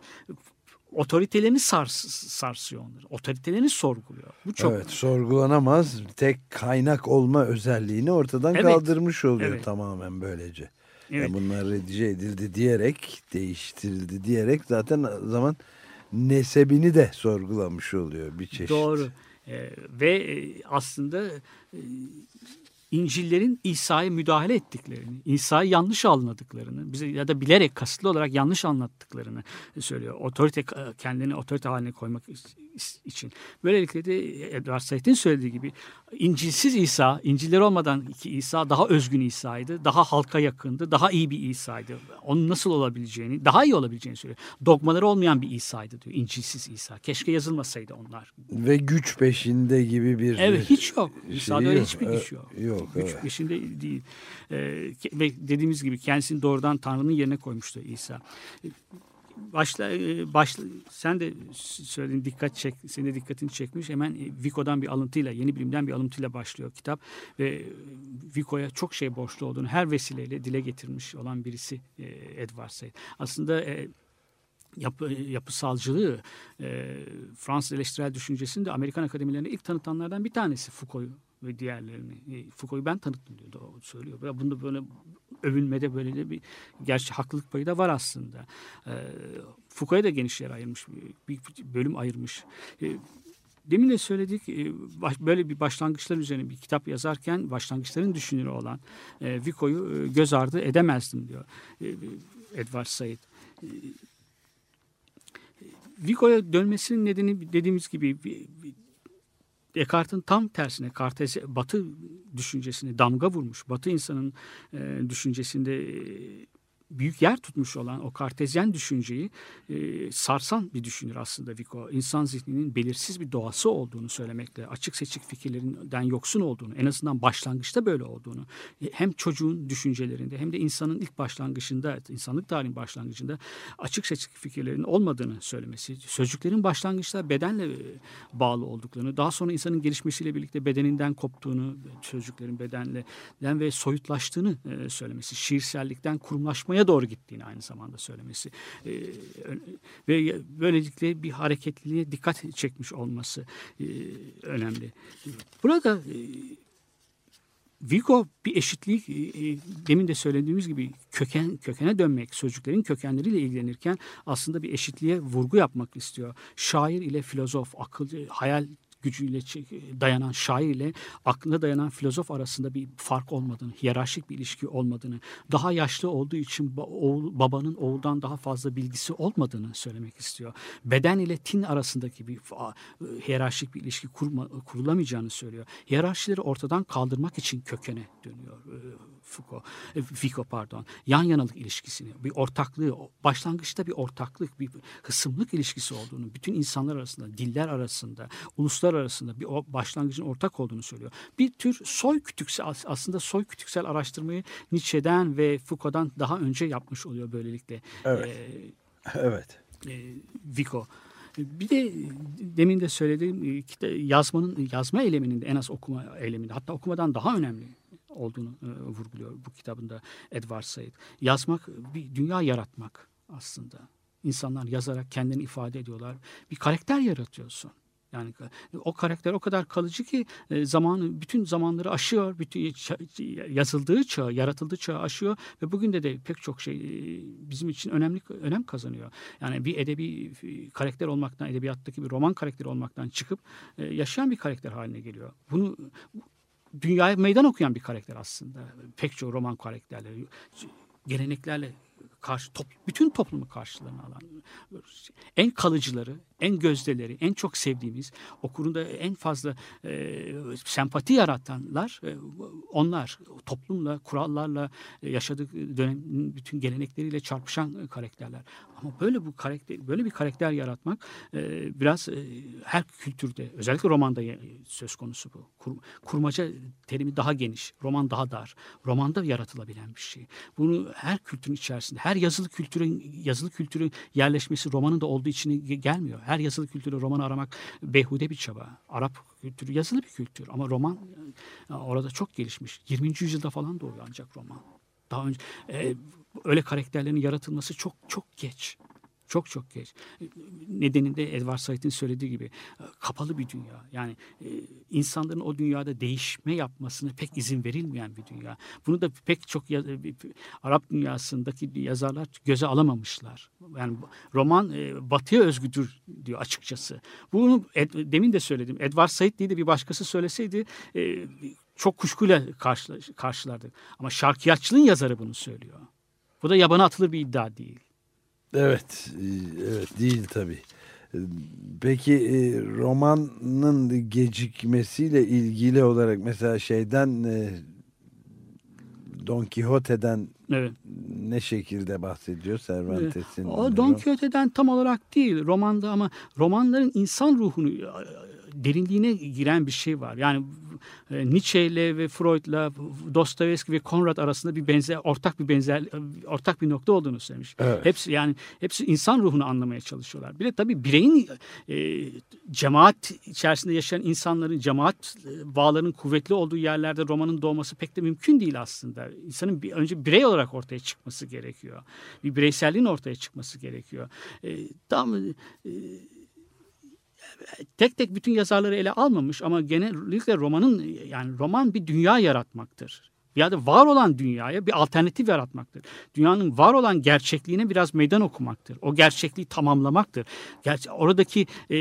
otoritelerini sars, sarsıyor onları. Otoritelerini sorguluyor. Bu çok evet sorgulanamaz tek kaynak olma özelliğini ortadan Evet. kaldırmış oluyor Evet. tamamen böylece. Evet. Yani bunlar redice edildi diyerek değiştirildi diyerek zaten zaman nesebini de sorgulamış oluyor bir çeşit. Doğru. Ee, ve e, aslında e, İncil'lerin İsa'ya müdahale ettiklerini, İsa'yı yanlış anladıklarını, bize ya da bilerek kasıtlı olarak yanlış anlattıklarını söylüyor. Otorite kendini otorite haline koymak için. Böylelikle de Edward Said'in söylediği gibi İncilsiz İsa, İnciller olmadan iki İsa daha özgün İsa'ydı, daha halka yakındı, daha iyi bir İsa'ydı. Onun nasıl olabileceğini, daha iyi olabileceğini söylüyor. Dogmaları olmayan bir İsa'ydı diyor, İncilsiz İsa. Keşke yazılmasaydı onlar. Ve güç peşinde gibi bir Evet hiç yok. şey İsa'da öyle yok. hiçbir güç yok. yok, Güç evet. peşinde değil. Ee, ke- ve dediğimiz gibi kendisini doğrudan Tanrı'nın yerine koymuştu İsa. Başla, e, başla, sen de söyledin dikkat çek, senin de dikkatini çekmiş. Hemen e, Vico'dan bir alıntıyla, yeni bilimden bir alıntıyla başlıyor kitap. Ve e, Vico'ya çok şey borçlu olduğunu her vesileyle dile getirmiş olan birisi Edward Said. Aslında yapı, yapısalcılığı Fransız eleştirel düşüncesini de Amerikan akademilerine ilk tanıtanlardan bir tanesi Foucault'u ve diğerlerini. E, Foucault'u ben tanıttım diyor, o söylüyor. Bunda böyle övünmede böyle de bir gerçi haklılık payı da var aslında. E, Foucault'a da geniş yer ayırmış, bir, bölüm ayırmış. E, Demin de söyledik e, böyle bir başlangıçlar üzerine bir kitap yazarken başlangıçların düşünürü olan e, Vico'yu göz ardı edemezdim diyor Edward Said. E, Vico'ya dönmesinin nedeni dediğimiz gibi bir- bir- Descartes'in tam tersine Kartez Batı düşüncesini damga vurmuş. Batı insanın e, düşüncesinde e, büyük yer tutmuş olan o kartezyen düşünceyi e, sarsan bir düşünür aslında Vico. İnsan zihninin belirsiz bir doğası olduğunu söylemekle, açık seçik fikirlerinden yoksun olduğunu, en azından başlangıçta böyle olduğunu, e, hem çocuğun düşüncelerinde hem de insanın ilk başlangıcında, insanlık tarihinin başlangıcında açık seçik fikirlerin olmadığını söylemesi, sözcüklerin başlangıçta bedenle e, bağlı olduklarını, daha sonra insanın gelişmesiyle birlikte bedeninden koptuğunu, sözcüklerin bedenle ve soyutlaştığını e, söylemesi, şiirsellikten kurumlaşmaya doğru gittiğini aynı zamanda söylemesi e, ve böylelikle bir hareketliliğe dikkat çekmiş olması e, önemli. Burada e, Vigo bir eşitlik e, demin de söylediğimiz gibi köken kökene dönmek sözcüklerin kökenleriyle ilgilenirken aslında bir eşitliğe vurgu yapmak istiyor. Şair ile filozof, akıl, hayal gücüyle dayanan şair ile aklına dayanan filozof arasında bir fark olmadığını, hiyerarşik bir ilişki olmadığını, daha yaşlı olduğu için oğul, babanın oğuldan daha fazla bilgisi olmadığını söylemek istiyor. Beden ile tin arasındaki bir hiyerarşik bir ilişki kurma, kurulamayacağını söylüyor. Hiyerarşileri ortadan kaldırmak için kökene dönüyor Foucault, e, Vico pardon. Yan yanalık ilişkisini, bir ortaklığı, başlangıçta bir ortaklık, bir hısımlık ilişkisi olduğunu, bütün insanlar arasında, diller arasında, uluslar arasında bir o başlangıcın ortak olduğunu söylüyor. Bir tür soy kütüksel as- aslında soy kütüksel araştırmayı Nietzsche'den ve Foucault'dan daha önce yapmış oluyor böylelikle. Evet. Ee, Evet. e, Vico. Bir de demin de söylediğim e, yazmanın yazma eyleminin de en az okuma eyleminde hatta okumadan daha önemli olduğunu e, vurguluyor bu kitabında Edward Said. Yazmak bir dünya yaratmak aslında. İnsanlar yazarak kendini ifade ediyorlar. Bir karakter yaratıyorsun. Yani o karakter o kadar kalıcı ki e, zamanı bütün zamanları aşıyor. Bütün yazıldığı çağ, yaratıldığı çağı aşıyor ve bugün de de pek çok şey e, bizim için önemli önem kazanıyor. Yani bir edebi karakter olmaktan, edebiyattaki bir roman karakteri olmaktan çıkıp e, yaşayan bir karakter haline geliyor. Bunu dünyaya meydan okuyan bir karakter aslında. Pek çok roman karakterleri geleneklerle karşı top, bütün toplumu karşılarına alan en kalıcıları, en gözdeleri, en çok sevdiğimiz, okurunda en fazla e, sempati yaratanlar e, onlar toplumla, kurallarla e, yaşadığı dönemin bütün gelenekleriyle çarpışan karakterler. Ama böyle bu karakter böyle bir karakter yaratmak e, biraz e, her kültürde özellikle romanda söz konusu bu. Kur- kurmaca terimi daha geniş, roman daha dar. Romanda yaratılabilen bir şey. Bunu her kültürün içerisinde, her yazılı kültürün yazılı kültürün yerleşmesi romanın da olduğu için ge- gelmiyor. Her yazılı kültürü roman aramak beyhude bir çaba. Arap kültürü yazılı bir kültür ama roman e, orada çok gelişmiş. 20. yüzyılda falan doğuyor ancak roman. Daha önce e, öyle karakterlerin yaratılması çok çok geç. Çok çok geç. Nedeninde Edward Said'in söylediği gibi e, kapalı bir dünya. Yani e, insanların o dünyada değişme yapmasına pek izin verilmeyen bir dünya. Bunu da pek çok e, Arap dünyasındaki yazarlar göze alamamışlar. Yani roman batıya özgüdür diyor açıkçası. Bunu demin de söyledim. Edward Said diye de bir başkası söyleseydi çok kuşkuyla karşıla, karşılardık. Ama şarkiyatçılığın yazarı bunu söylüyor. Bu da yabana atılır bir iddia değil. Evet, e, evet değil tabii. Peki e, romanın gecikmesiyle ilgili olarak mesela şeyden e, Don Quixote'den Evet. ne şekilde bahsediyor Cervantes'in? O Don Quixote'den tam olarak değil romanda ama romanların insan ruhunu derinliğine giren bir şey var. Yani e, Nietzsche ile ve Freud'la Dostoyevski ve Konrad arasında bir benzer ortak bir benzer ortak bir nokta olduğunu söylemiş. Evet. Hepsi yani hepsi insan ruhunu anlamaya çalışıyorlar. Bir de tabii bireyin e, cemaat içerisinde yaşayan insanların cemaat e, bağlarının kuvvetli olduğu yerlerde romanın doğması pek de mümkün değil aslında. İnsanın bir, önce birey olarak ortaya çıkması gerekiyor. Bir bireyselliğin ortaya çıkması gerekiyor. E, tam e, tek tek bütün yazarları ele almamış ama genellikle romanın yani roman bir dünya yaratmaktır. Ya da var olan dünyaya bir alternatif yaratmaktır. Dünyanın var olan gerçekliğine biraz meydan okumaktır. O gerçekliği tamamlamaktır. Gerçi oradaki e,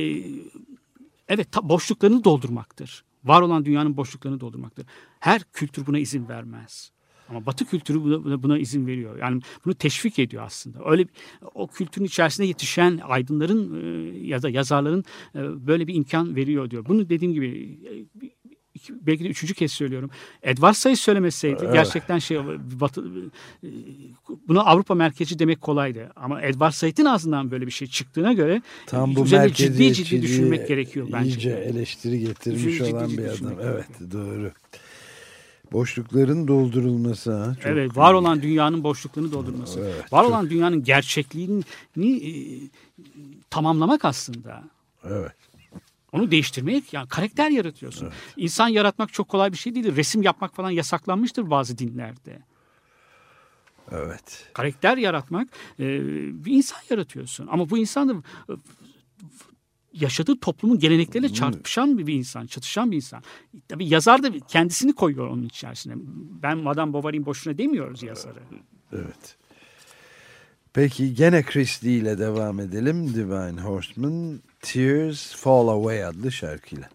evet boşluklarını doldurmaktır. Var olan dünyanın boşluklarını doldurmaktır. Her kültür buna izin vermez. Ama Batı kültürü buna, buna- izin veriyor. Yani bunu teşvik ediyor aslında. Öyle o kültürün içerisinde yetişen aydınların e, ya da yazarların e, böyle bir imkan veriyor diyor. Bunu dediğim gibi e, belki de üçüncü kez söylüyorum. Edward Said söylemeseydi gerçekten şey Batı, buna Avrupa merkezi demek kolaydı. Ama Edward Said'in ağzından böyle bir şey çıktığına göre Tam bu üzerine ciddi ciddi düşünmek gerekiyor bence. iyice eleştiri getirmiş ciddi olan ciddi bir adam. Evet doğru. Boşlukların doldurulması ha. Çok evet, var olan dünyanın boşluklarını doldurması. Evet, var çok- olan dünyanın gerçekliğini e, tamamlamak aslında. Evet. Onu değiştirmek yani karakter yaratıyorsun. İnsan yaratmak çok kolay bir şey değil. Resim yapmak falan yasaklanmıştır bazı dinlerde. Evet. Karakter yaratmak e, bir insan yaratıyorsun. Ama bu insan da e, yaşadığı toplumun gelenekleriyle çarpışan bir, bir insan, çatışan bir insan. Tabii yazar da kendisini koyuyor onun içerisine. Ben Madame Bovary'in boşuna demiyoruz yazarı. Evet. Peki gene Christie ile devam edelim. Divine Horseman Tears Fall Away adlı şarkıyla.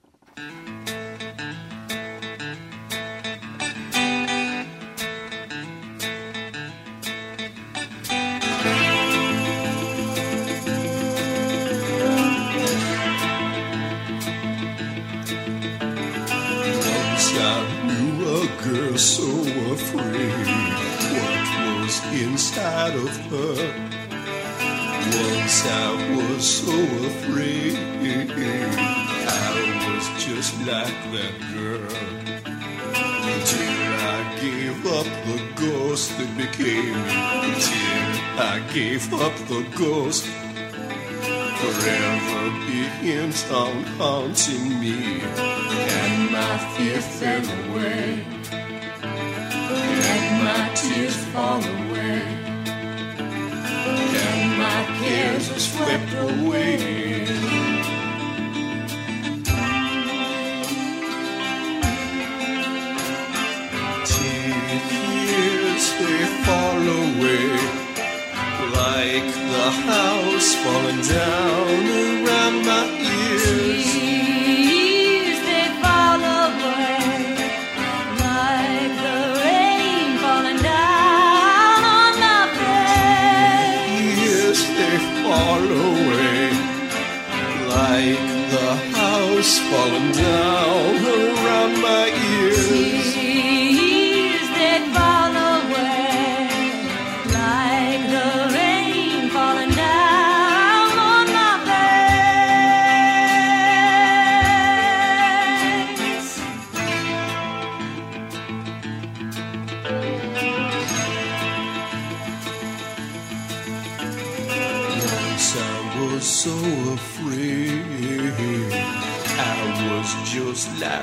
On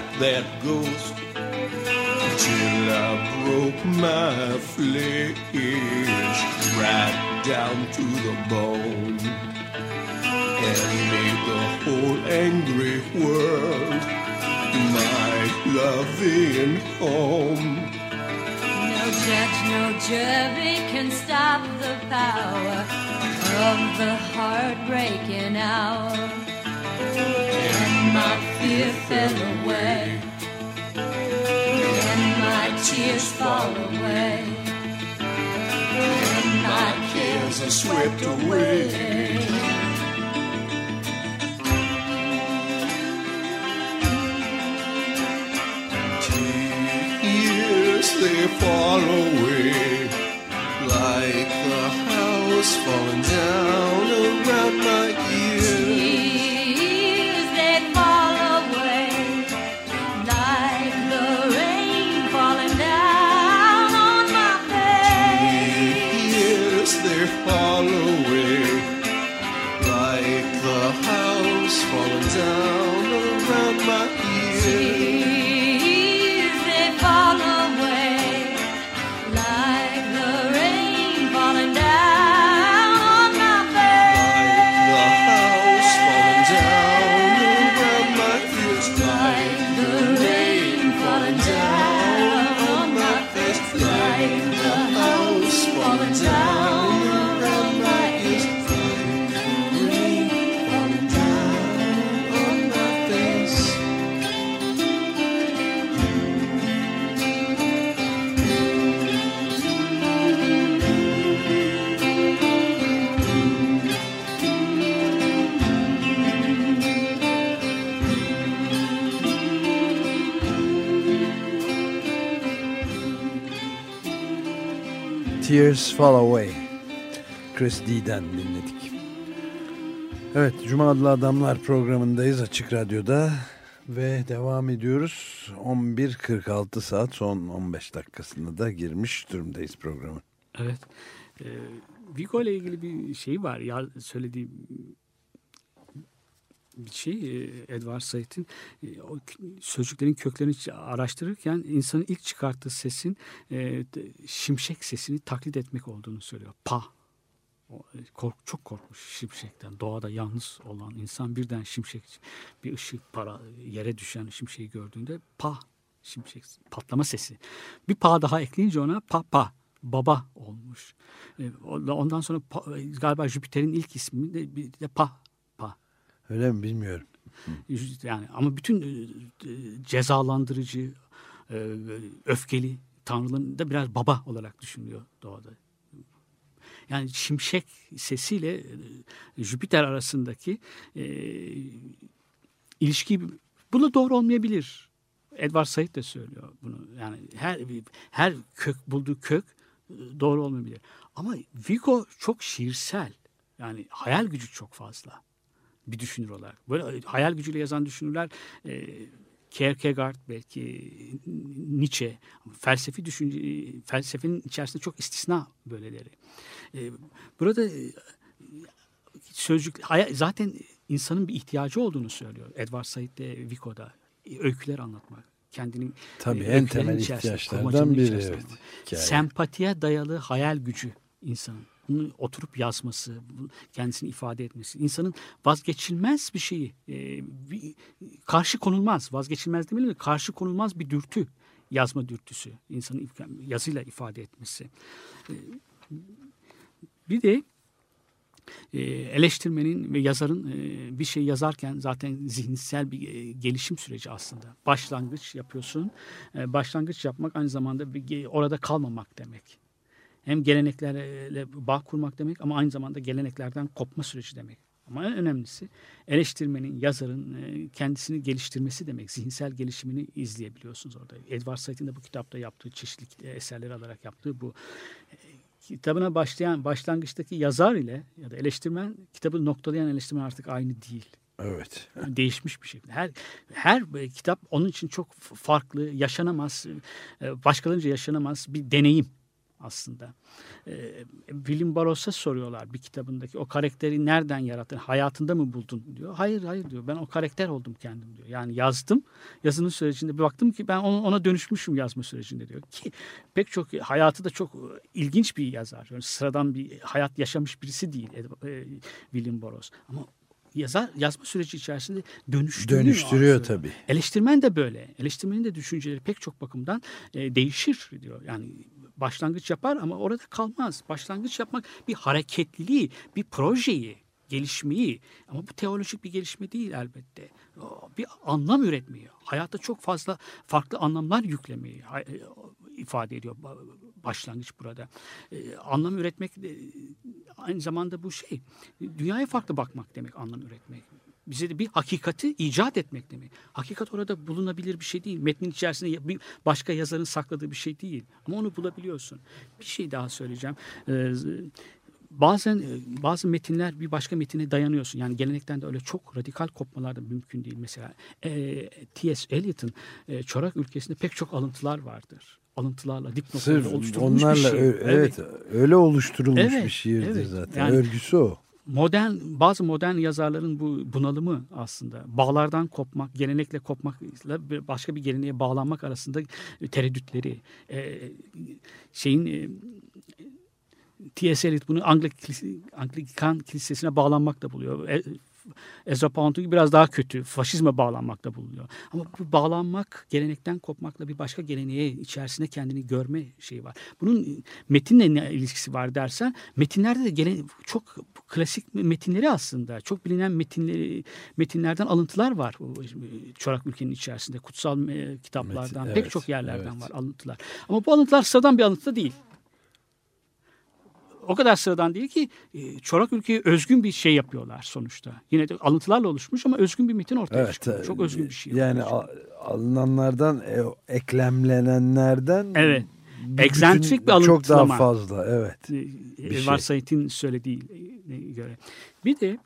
like that ghost. Till I broke my flesh right down to the bone and made the whole angry world my loving home. No judge, no jury can stop the power of the heartbreaking hour. And my fear fell away, and my tears fall away, and my cares are swept away. They fall away like the house falling down around my Tears Fall Away. Chris D'den dinledik. Evet, Cuma Adlı Adamlar programındayız Açık Radyo'da ve devam ediyoruz. 11.46 saat son 15 dakikasında da girmiş durumdayız programın. Evet. Ee, Vigo ile ilgili bir şey var. Ya söylediği bir şey e, Edward Said'in e, sözcüklerin köklerini araştırırken insanın ilk çıkarttığı sesin e, şimşek sesini taklit etmek olduğunu söylüyor. Pa. Kork, çok korkmuş şimşekten. Doğada yalnız olan insan birden şimşek bir ışık para yere düşen şimşeği gördüğünde pa şimşek patlama sesi. Bir pa daha ekleyince ona pa pa baba olmuş. Ondan sonra galiba Jüpiter'in ilk ismi bir de pa. Öyle mi bilmiyorum. Yani ama bütün e, e, cezalandırıcı, e, öfkeli tanrıların da biraz baba olarak düşünülüyor doğada. Yani şimşek sesiyle Jüpiter arasındaki ilişki bu da doğru olmayabilir. Edward Said de söylüyor bunu. Yani her her kök bulduğu kök doğru olmayabilir. Ama Vigo çok şiirsel. Yani hayal gücü çok fazla bir düşünür olarak. Böyle hayal gücüyle yazan düşünürler e, Kierkegaard belki Nietzsche felsefi düşünce felsefenin içerisinde çok istisna böyleleri. E, burada e, sözcük zaten insanın bir ihtiyacı olduğunu söylüyor Edward Said de Vico'da E, öyküler anlatmak kendini Tabii e, en temel ihtiyaçlardan biri. Evet. Hikaye. Sempatiye dayalı hayal gücü insanın. Bunu oturup yazması, kendisini ifade etmesi. insanın vazgeçilmez bir şeyi, e, bir- karşı konulmaz, vazgeçilmez demeyelim de karşı konulmaz bir dürtü. Yazma dürtüsü, insanın yazıyla ifade etmesi. E, bir de e, eleştirmenin ve yazarın bir şey yazarken zaten zihinsel bir gelişim süreci aslında. Başlangıç yapıyorsun. Başlangıç yapmak aynı zamanda bir, orada kalmamak demek. Hem geleneklerle bağ kurmak demek ama aynı zamanda geleneklerden kopma süreci demek. Ama en önemlisi eleştirmenin, yazarın e, kendisini geliştirmesi demek. Zihinsel gelişimini izleyebiliyorsunuz orada. Edward Said'in de bu kitapta yaptığı çeşitli e, eserleri alarak yaptığı bu e, kitabına başlayan başlangıçtaki yazar ile ya da eleştirmen kitabı noktalayan eleştirmen artık aynı değil. Evet. Değişmiş bir şekilde. Her her e, kitap onun için çok farklı, yaşanamaz, e, başkalarınca yaşanamaz bir deneyim aslında. E, William Burroughs'a soruyorlar bir kitabındaki o karakteri nereden yarattın, hayatında mı buldun diyor. Hayır hayır diyor ben o karakter oldum kendim diyor. Yani yazdım, yazının sürecinde bir baktım ki ben ona, ona dönüşmüşüm yazma sürecinde diyor. Ki pek çok hayatı da çok e, ilginç bir yazar. Yani sıradan bir hayat yaşamış birisi değil e, William Burroughs. Ama yazar yazma süreci içerisinde dönüştürüyor. Dönüştürüyor tabii. Eleştirmen de böyle. Eleştirmenin de düşünceleri pek çok bakımdan e, değişir diyor. Yani başlangıç yapar ama orada kalmaz. Başlangıç yapmak bir hareketliliği, bir projeyi, gelişmeyi ama bu teolojik bir gelişme değil elbette. Bir anlam üretmeyi, hayatta çok fazla farklı anlamlar yüklemeyi e, ifade ediyor ba- başlangıç burada. E, anlam üretmek aynı zamanda bu şey dünyaya farklı bakmak demek anlam üretmek. Bize de bir hakikati icat etmek demek. Hakikat orada bulunabilir bir şey değil. Metnin içerisinde bir başka yazarın sakladığı bir şey değil. Ama onu bulabiliyorsun. Bir şey daha söyleyeceğim. Ee, bazen e, bazı metinler bir başka metine dayanıyorsun. Yani gelenekten de öyle çok radikal kopmalar da mümkün değil. Mesela e, T.S. Eliot'ın e, Çorak ülkesinde pek çok alıntılar vardır. Alıntılarla, dipnotlarla oluşturulmuş onlarla bir şey. ö- evet. öyle oluşturulmuş Evet, bir şiirdir evet. zaten. Yani- Örgüsü o. modern bazı modern yazarların bu bunalımı aslında bağlardan kopmak, gelenekle kopmakla başka bir geleneğe bağlanmak arasında tereddütleri e, şeyin e, T.S. Eliot bunu Anglik- Anglikan kilisesine bağlanmakta buluyor. E, Ezra Pound'un biraz daha kötü. Faşizme bağlanmakta bulunuyor. Ama bu bağlanmak, gelenekten kopmakla bir başka geleneğe içerisinde kendini görme şeyi var. Bunun metinle ne ilişkisi var dersen metinlerde de gelen, çok klasik metinleri aslında çok bilinen metinleri metinlerden alıntılar var. Çorak ülkenin içerisinde kutsal e, kitaplardan Metin, pek evet, çok yerlerden evet. var alıntılar. Ama bu alıntılar sıradan bir alıntı da değil o kadar sıradan değil ki e, çorak ülkeye özgün bir şey yapıyorlar sonuçta. Yine de alıntılarla oluşmuş ama özgün bir metin ortaya Evet. çıkıyor. Çok özgün bir şey. Yani al- alınanlardan, e, eklemlenenlerden Evet. bir bütün- bir Çok daha fazla. Evet. E, Edward şey. Said'in söylediğine göre. Bir de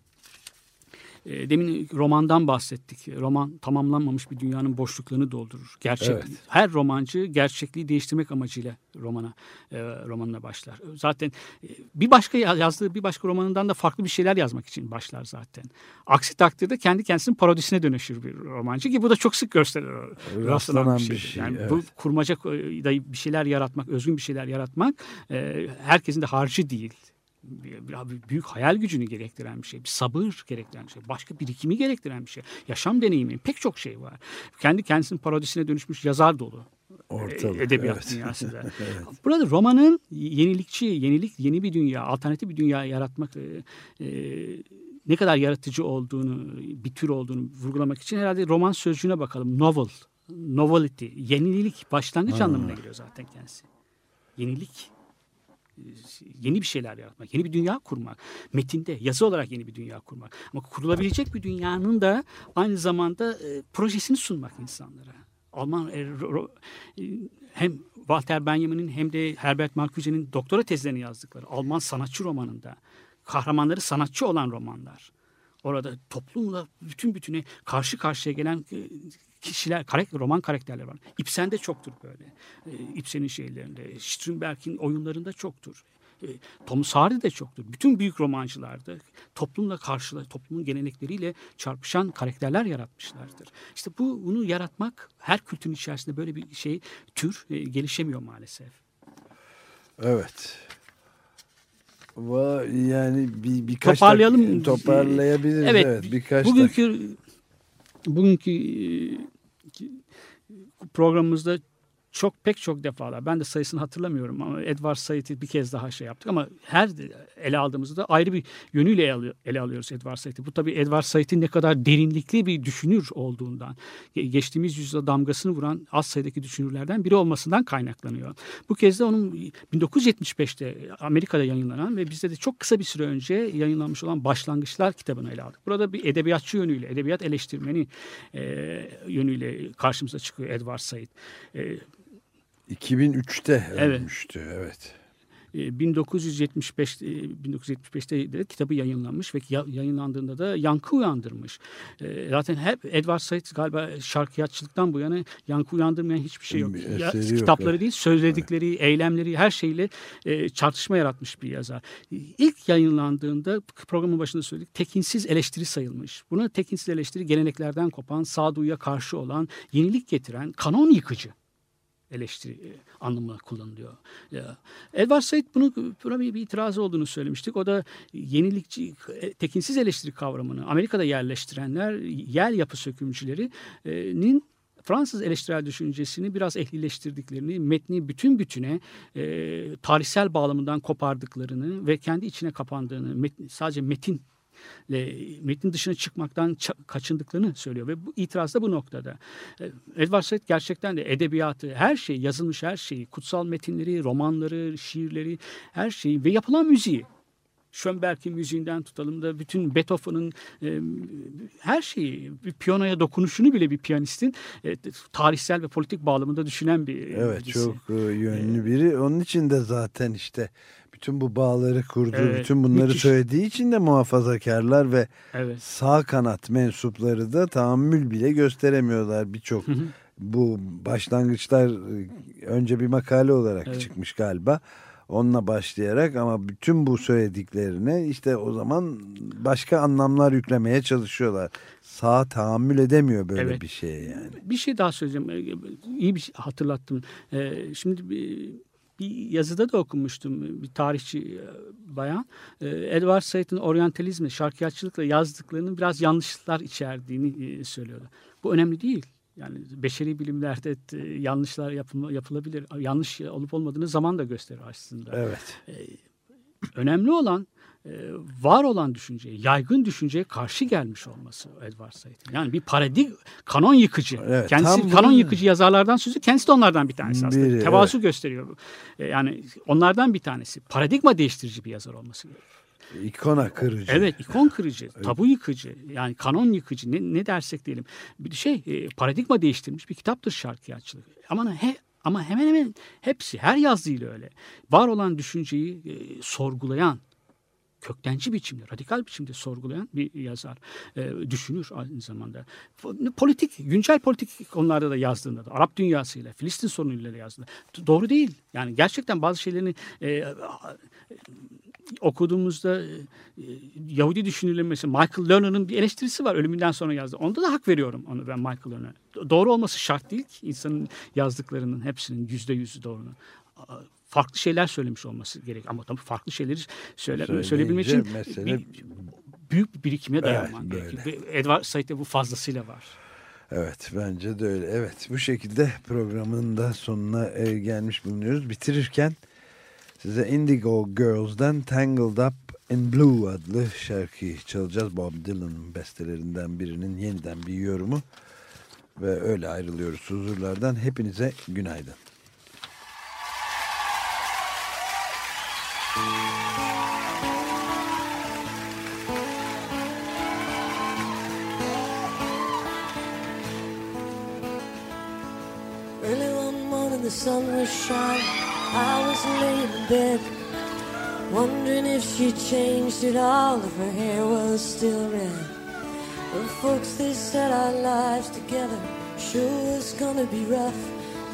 e, demin romandan bahsettik. Roman tamamlanmamış bir dünyanın boşluklarını doldurur. Gerçek. Evet. Her romancı gerçekliği değiştirmek amacıyla romana e, romanına başlar. Zaten e, bir başka ya- yazdığı bir başka romanından da farklı bir şeyler yazmak için başlar zaten. Aksi takdirde kendi kendisinin parodisine dönüşür bir romancı ki bu da çok sık gösterilir. Rastlanan Rastlanan bir bir şey, şey. Yani bu evet. kurmaca e, da bir şeyler yaratmak, özgün bir şeyler yaratmak e, herkesin de harcı değil. Büyük hayal gücünü gerektiren bir şey. Bir sabır gerektiren bir şey. Başka birikimi gerektiren bir şey. Yaşam deneyimi. Pek çok şey var. Kendi kendisinin parodisine dönüşmüş yazar dolu. Ortalık, e, edebiyat evet. dünyasında. Burada romanın yenilikçi, yenilik, yeni bir dünya, alternatif bir dünya yaratmak e, e, ne kadar yaratıcı olduğunu, bir tür olduğunu vurgulamak için herhalde roman sözcüğüne bakalım. Novel, novelty, yenilik, başlangıç anlamına geliyor zaten kendisi. Yenilik, yeni bir şeyler yaratmak, yeni bir dünya kurmak. Metinde, yazı olarak yeni bir dünya kurmak. Ama kurulabilecek bir dünyanın da aynı zamanda e, projesini sunmak insanlara. Alman e, e, hem Walter Benjamin'in hem de Herbert Marcuse'nin doktora tezlerini yazdıkları Alman sanatçı romanında kahramanları sanatçı olan romanlar. Orada toplumla bütün bütüne karşı karşıya gelen kişiler, karakter, roman karakterler var. Ibsen'de çoktur böyle. E, Ibsen'in şeylerinde, Strindberg'in oyunlarında çoktur. E, Thomas Hardy'de çoktur. Bütün büyük romancılarda toplumla karşıla, toplumun gelenekleriyle çarpışan karakterler yaratmışlardır. İşte bu bunu yaratmak her kültürün içerisinde böyle bir şey tür e, gelişemiyor maalesef. Evet. Va yani bir birkaç Toparlayalım. dak- toparlayabiliriz evet, Evet. birkaç bugünkü bugünkü e, programımızda çok pek çok defalar ben de sayısını hatırlamıyorum ama Edward Said'i bir kez daha şey yaptık ama her ele aldığımızda ayrı bir yönüyle ele, alıyor- ele alıyoruz Edward Said'i. Bu tabii Edward Said'in ne kadar derinlikli bir düşünür olduğundan ge- geçtiğimiz yüzyılda damgasını vuran az sayıdaki düşünürlerden biri olmasından kaynaklanıyor. Bu kez de onun 1975'te Amerika'da yayınlanan ve bizde de çok kısa bir süre önce yayınlanmış olan Başlangıçlar kitabını ele aldık. Burada bir edebiyatçı yönüyle, edebiyat eleştirmeni e, yönüyle karşımıza çıkıyor Edward Said. E, 2003'te Evet. ölmüştü. Evet. E, 1975 e, 1975'te de kitabı yayınlanmış ve ya- yayınlandığında da yankı uyandırmış. E, Zaten hep Edward Said galiba şarkıyatçılıktan bu yana yankı uyandırmayan hiçbir şey yok. Ya, yok, kitapları evet. değil, söyledikleri, eylemleri her şeyle e, tartışma yaratmış bir yazar. İlk yayınlandığında programın başında söyledik tekinsiz eleştiri sayılmış. Buna tekinsiz eleştiri geleneklerden kopan, sağduyuya karşı olan, yenilik getiren, kanon yıkıcı eleştiri e, anlamına kullanılıyor. Edward Said bunu buna bir, bir itirazı olduğunu söylemiştik. O da yenilikçi, e, tekinsiz eleştiri kavramını Amerika'da yerleştirenler, yer yapı sökümcülerinin Fransız eleştirel düşüncesini biraz ehlileştirdiklerini, metni bütün bütüne e, tarihsel bağlamından kopardıklarını ve kendi içine kapandığını, metni, sadece metin metnin dışına çıkmaktan kaçındıklarını söylüyor ve bu itiraz da bu noktada. E, Edward Said gerçekten de edebiyatı, her şey, yazılmış her şeyi, kutsal metinleri, romanları, şiirleri, her şeyi ve yapılan müziği Schönberg'in müziğinden tutalım da bütün Beethoven'ın e, her şeyi, bir piyanoya dokunuşunu bile bir piyanistin e, tarihsel ve politik bağlamında düşünen bir Evet birisi. çok e, yönlü biri. Onun için de zaten işte bütün bu bağları kurduğu, Evet, bütün bunları müthiş. söylediği için de muhafazakarlar ve Evet. sağ kanat mensupları da tahammül bile gösteremiyorlar birçok. Bu başlangıçlar e, önce bir makale olarak Evet. çıkmış galiba. Onunla başlayarak ama bütün bu söylediklerine işte o zaman başka anlamlar yüklemeye çalışıyorlar. Sağ tahammül edemiyor böyle Evet. bir şeye yani. Bir şey daha söyleyeceğim. Ee, İyi bir şey hatırlattım. Ee, Şimdi bir, bir yazıda da okumuştum bir tarihçi e, bayan. Ee, Edward Said'in oryantalizmle, şarkiyatçılıkla yazdıklarının biraz yanlışlar içerdiğini e, söylüyordu. Bu önemli değil. Yani beşeri bilimlerde e, yanlışlar yapılma, yapılabilir. Yanlış olup olmadığını zaman da gösterir aslında. Evet. Önemli olan e, var olan düşünceye, yaygın düşünceye karşı gelmiş olması Edward Said'in. Yani bir paradig, kanon yıkıcı. Evet, kendisi tam kanon bunu- yıkıcı yazarlardan sözü. Kendisi de onlardan bir tanesi aslında. Biri, Tevazu gösteriyor. bu. E, Yani onlardan bir tanesi. Paradigma değiştirici bir yazar olması gerekiyor. İkona kırıcı. Evet, ikon kırıcı, tabu yıkıcı, yani kanon yıkıcı ne, ne dersek diyelim. Bir şey e, paradigma değiştirmiş bir kitaptır şarkıyatçılık. Ama he, ama hemen hemen hepsi her yazdığıyla öyle. Var olan düşünceyi e, sorgulayan, köktenci biçimde, radikal biçimde sorgulayan bir yazar. E, düşünür aynı zamanda. Politik, güncel politik konularda da yazdığında da, Arap dünyasıyla, Filistin sorunuyla da yazdığında. Doğru değil. Yani gerçekten bazı şeylerini e, okuduğumuzda e, Yahudi düşünürlerin mesela Michael Lerner'ın bir eleştirisi var ölümünden sonra yazdı. Onda da hak veriyorum onu ben Michael Lerner'a. Doğru olması şart değil ki insanın yazdıklarının hepsinin yüzde yüzü doğru. farklı şeyler söylemiş olması gerek. Ama tabii farklı şeyleri söyle, Söyleyince söyleyebilmek için mesele- bir, büyük bir birikime dayanman böyle. gerekiyor. Edward Said'de bu fazlasıyla var. Evet bence de öyle. Evet bu şekilde programın da sonuna e, gelmiş bulunuyoruz. Bitirirken size Indigo Girls'dan Tangled Up in Blue adlı şarkıyı çalacağız. Bob Dylan'ın bestelerinden birinin yeniden bir yorumu. Ve öyle ayrılıyoruz huzurlardan. Hepinize günaydın. Early one morning the sun was shining. I was laying in bed, wondering if she changed at all, if her hair was still red. Well, folks, they said our lives together sure was gonna be rough.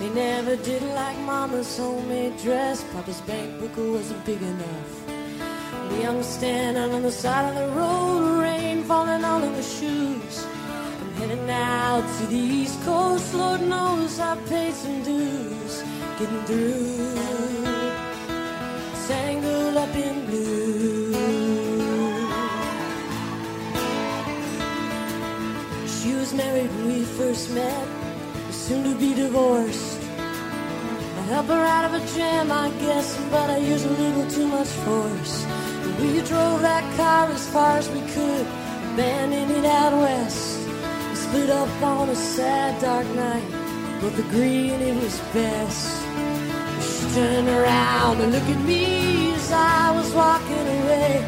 They never did like Mama's homemade dress. Papa's bank book wasn't big enough. The young standing on the side of the road, rain falling all in the shoes. I'm heading out to the East Coast. Lord knows I paid some dues getting through. Tangled up in blue. She was married when we first met, soon to be divorced. I help her out of a jam, I guess, but I use a little too much force. We drove that car as far as we could, abandoning it out west. We split up on a sad, dark night, both agreeing it was best. Turned around and looked at me as I was walking away.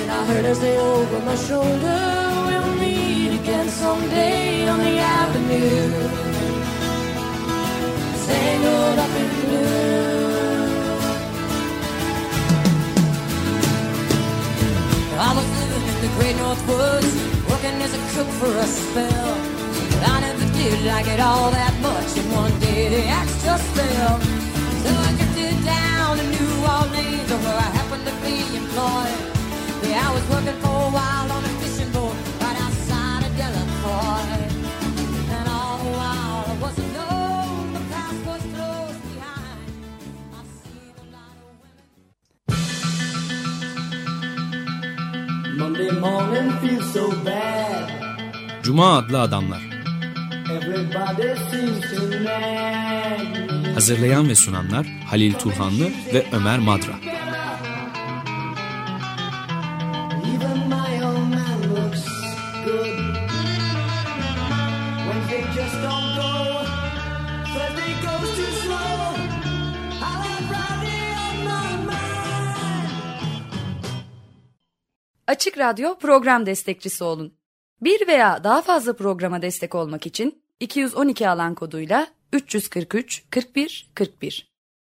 And I heard her say over my shoulder, we'll meet again someday on the avenue. Tangled up in blue. I was living in the great north woods, working as a cook for a spell. But I never did like it all that much, and one day the axe just fell. So I drifted down to New Orleans, where I happened to be employed. Yeah, I was working for a while on a fishing boat right outside of Delacroix. And all the while I wasn't known, the past was close behind. I've seen a lot of women. Monday morning feels so bad. Cuma adlı adamlar. Everybody seems to nag. Hazırlayan ve sunanlar Halil Turhanlı ve Ömer Madra. Açık Radyo program destekçisi olun. Bir veya daha fazla programa destek olmak için 212 alan koduyla 343 41 41